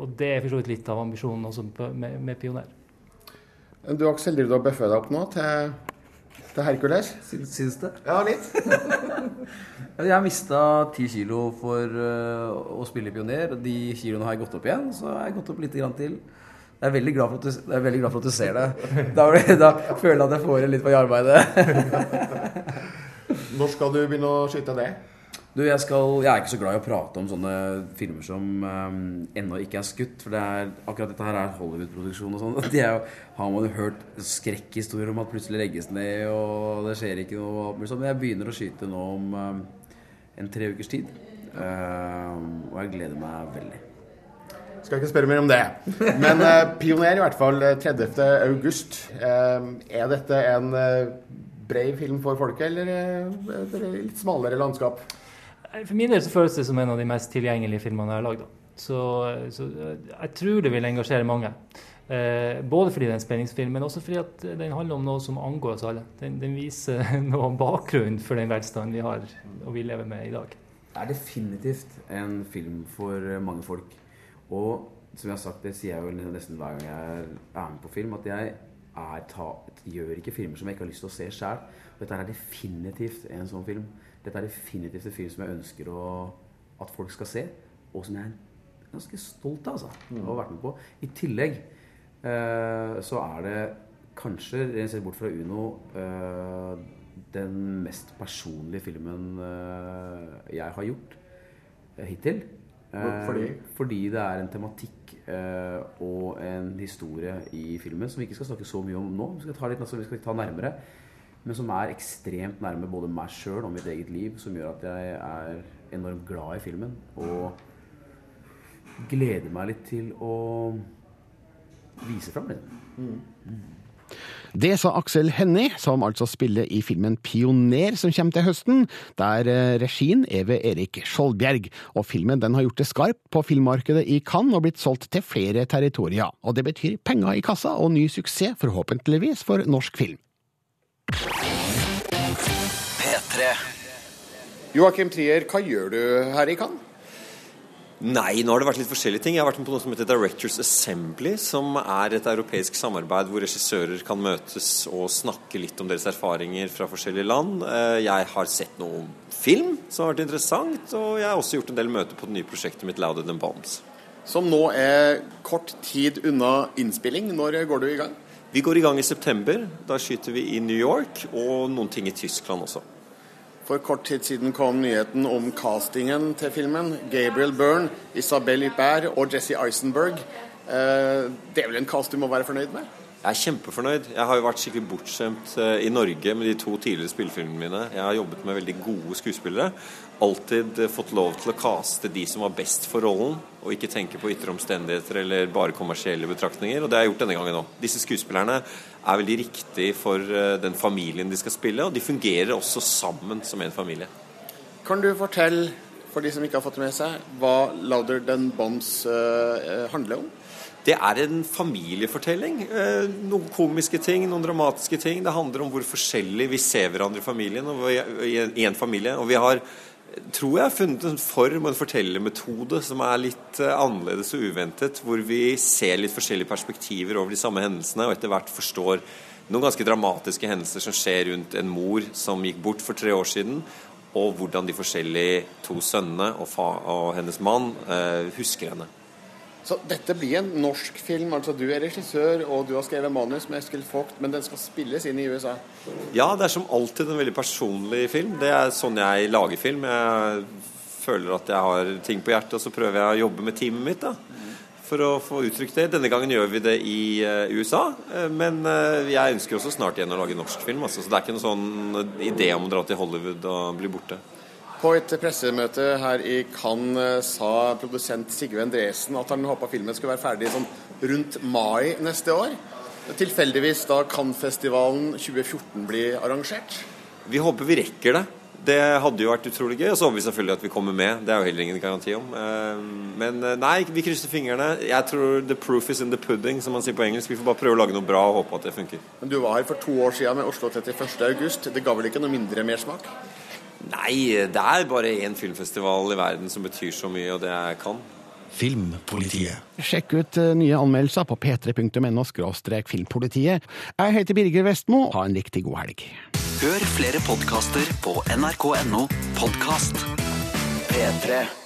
og det er for så vidt litt av ambisjonen også med, med Pioner. Du Aksel, driver du og bøffer deg opp nå til, til Hercules? Syns det? Ja, litt. [LAUGHS] Jeg mista ti kilo for øh, å spille pioner. De kiloene har jeg gått opp igjen, så har jeg gått opp litt grann til. Jeg er veldig glad for at du, jeg er veldig glad for at du ser det. Da, da føler jeg at jeg får litt på arbeidet. [LAUGHS] Når skal du begynne å skyte det? Du, jeg, skal, jeg er ikke så glad i å prate om sånne filmer som um, ennå ikke er skutt. For det er, akkurat dette her er Hollywood-produksjon og sånn. [LAUGHS] Har man jo hørt skrekkhistorier om at plutselig legges ned, og det skjer ikke noe. Men jeg begynner å skyte nå om um, en tre ukers tid. Um, og jeg gleder meg veldig. Skal ikke spørre mer om det. Men uh, Pioner, i hvert fall eh, 30. august. Eh, er dette en bred film for folket, eller er litt smalere landskap? For min del så føles det som en av de mest tilgjengelige filmene jeg har lagd. Så, så eh, jeg tror det vil engasjere mange. Eh, både fordi det er en spenningsfilm, men også fordi at den handler om noe som angår oss alle. Den, den viser [LAUGHS] noe om bakgrunnen for den velstanden vi har og vi lever med i dag. Det er definitivt en film for eh, mange folk. Og som jeg har sagt, det sier jeg jo nesten hver gang jeg er med på film, at jeg ta, gjør ikke filmer som jeg ikke har lyst til å se sjøl. Dette er definitivt en sånn film. Dette er definitivt en film som jeg ønsker å, at folk skal se, og som jeg er ganske stolt av altså, å ha vært med på. I tillegg eh, så er det kanskje, sett bort fra Uno, eh, den mest personlige filmen eh, jeg har gjort eh, hittil. Eh, Fordi? Fordi det er en tematikk eh, og en historie i filmen som vi ikke skal snakke så mye om nå. Vi skal ta litt altså, vi skal ta nærmere. Men som er ekstremt nærme både meg sjøl og mitt eget liv. Som gjør at jeg er enormt glad i filmen. Og gleder meg litt til å vise fram den. Det sa Aksel Hennie, som altså spiller i filmen Pioner, som kommer til høsten, der eh, regien er ved Erik Skjoldbjerg. Og filmen den har gjort det skarpt på filmmarkedet i Cannes og blitt solgt til flere territorier. Og det betyr penger i kassa og ny suksess, forhåpentligvis, for norsk film. P3. Joakim Trier, hva gjør du her i Cannes? Nei, nå har det vært litt forskjellige ting. Jeg har vært med på noe som heter Directors Assembly, som er et europeisk samarbeid hvor regissører kan møtes og snakke litt om deres erfaringer fra forskjellige land. Eh, Jeg har sett noe film som har vært interessant, og jeg har også gjort en del møter på det nye prosjektet mitt Louder Than Bombs. Som nå er kort tid unna innspilling. Når går du i gang? Vi går i gang i september. Da skyter vi i New York og noen ting i Tyskland også. For kort tid siden kom nyheten om castingen til filmen. Gabriel Byrne, Isabel Huppert og Jesse Eisenberg. Eh, Det er vel en cast du må være fornøyd med? Jeg er kjempefornøyd. Jeg har jo vært skikkelig bortskjemt eh, i Norge med de to tidligere spillefilmene mine. Jeg har jobbet med veldig gode skuespillere. Alltid eh, fått lov til å kaste de som var best for rollen, og ikke tenke på ytre omstendigheter eller bare kommersielle betraktninger. Og det har jeg gjort denne gangen òg. Disse skuespillerne er veldig riktig for eh, den familien de skal spille, og de fungerer også sammen som en familie. Kan du fortelle, for de som ikke har fått det med seg, hva Louder Than Bombs handler om? Det er en familiefortelling. Eh, noen komiske ting, noen dramatiske ting. Det handler om hvor forskjellig vi ser hverandre i familien og i, en, familie. Og vi har, tror jeg, funnet en form og en fortellermetode som er litt eh, annerledes og uventet. Hvor vi ser litt forskjellige perspektiver over de samme hendelsene, og etter hvert forstår noen ganske dramatiske hendelser som skjer rundt en mor som gikk bort for tre år siden. Og hvordan de forskjellige to sønnene og, og hennes mann eh, husker henne. Så dette blir en norsk film. altså Du er regissør, og du har skrevet manus med Eskil Vogt, men den skal spilles inn i USA. Ja, det er som alltid en veldig personlig film. Det er sånn jeg lager film. Jeg føler at jeg har ting på hjertet, og så prøver jeg å jobbe med teamet mitt. da for å få uttrykt det. Denne gangen gjør vi det i eh, USA, eh, men eh, jeg ønsker også snart igjen å lage norsk film. Altså, så det er ikke noen sånn idé om å dra til Hollywood og bli borte. På et pressemøte her i Cannes sa produsent Sigve Endresen at han håpa filmen skulle være ferdig sånn rundt mai neste år. Tilfeldigvis da Cannes-festivalen 2014 blir arrangert. Vi håper vi rekker det. Det hadde jo vært utrolig gøy. Og så håper vi selvfølgelig at vi kommer med. Det er jo heller ingen garanti om. Eh, Men eh, nei, vi krysser fingrene. Jeg tror the proof is in the pudding, som man sier på engelsk. Vi får bare prøve å lage noe bra og håpe at det funker. Men du var her for to år siden med Oslo 31. august. Det ga vel ikke noe mindre mersmak? Nei, det er bare én filmfestival i verden som betyr så mye, og det er Cannes. Filmpolitiet. Sjekk ut eh, nye anmeldelser på p3.no filmpolitiet. Jeg heter Birger Vestmo. Ha en riktig god helg. Hør flere podkaster på nrk.no podkast. P3.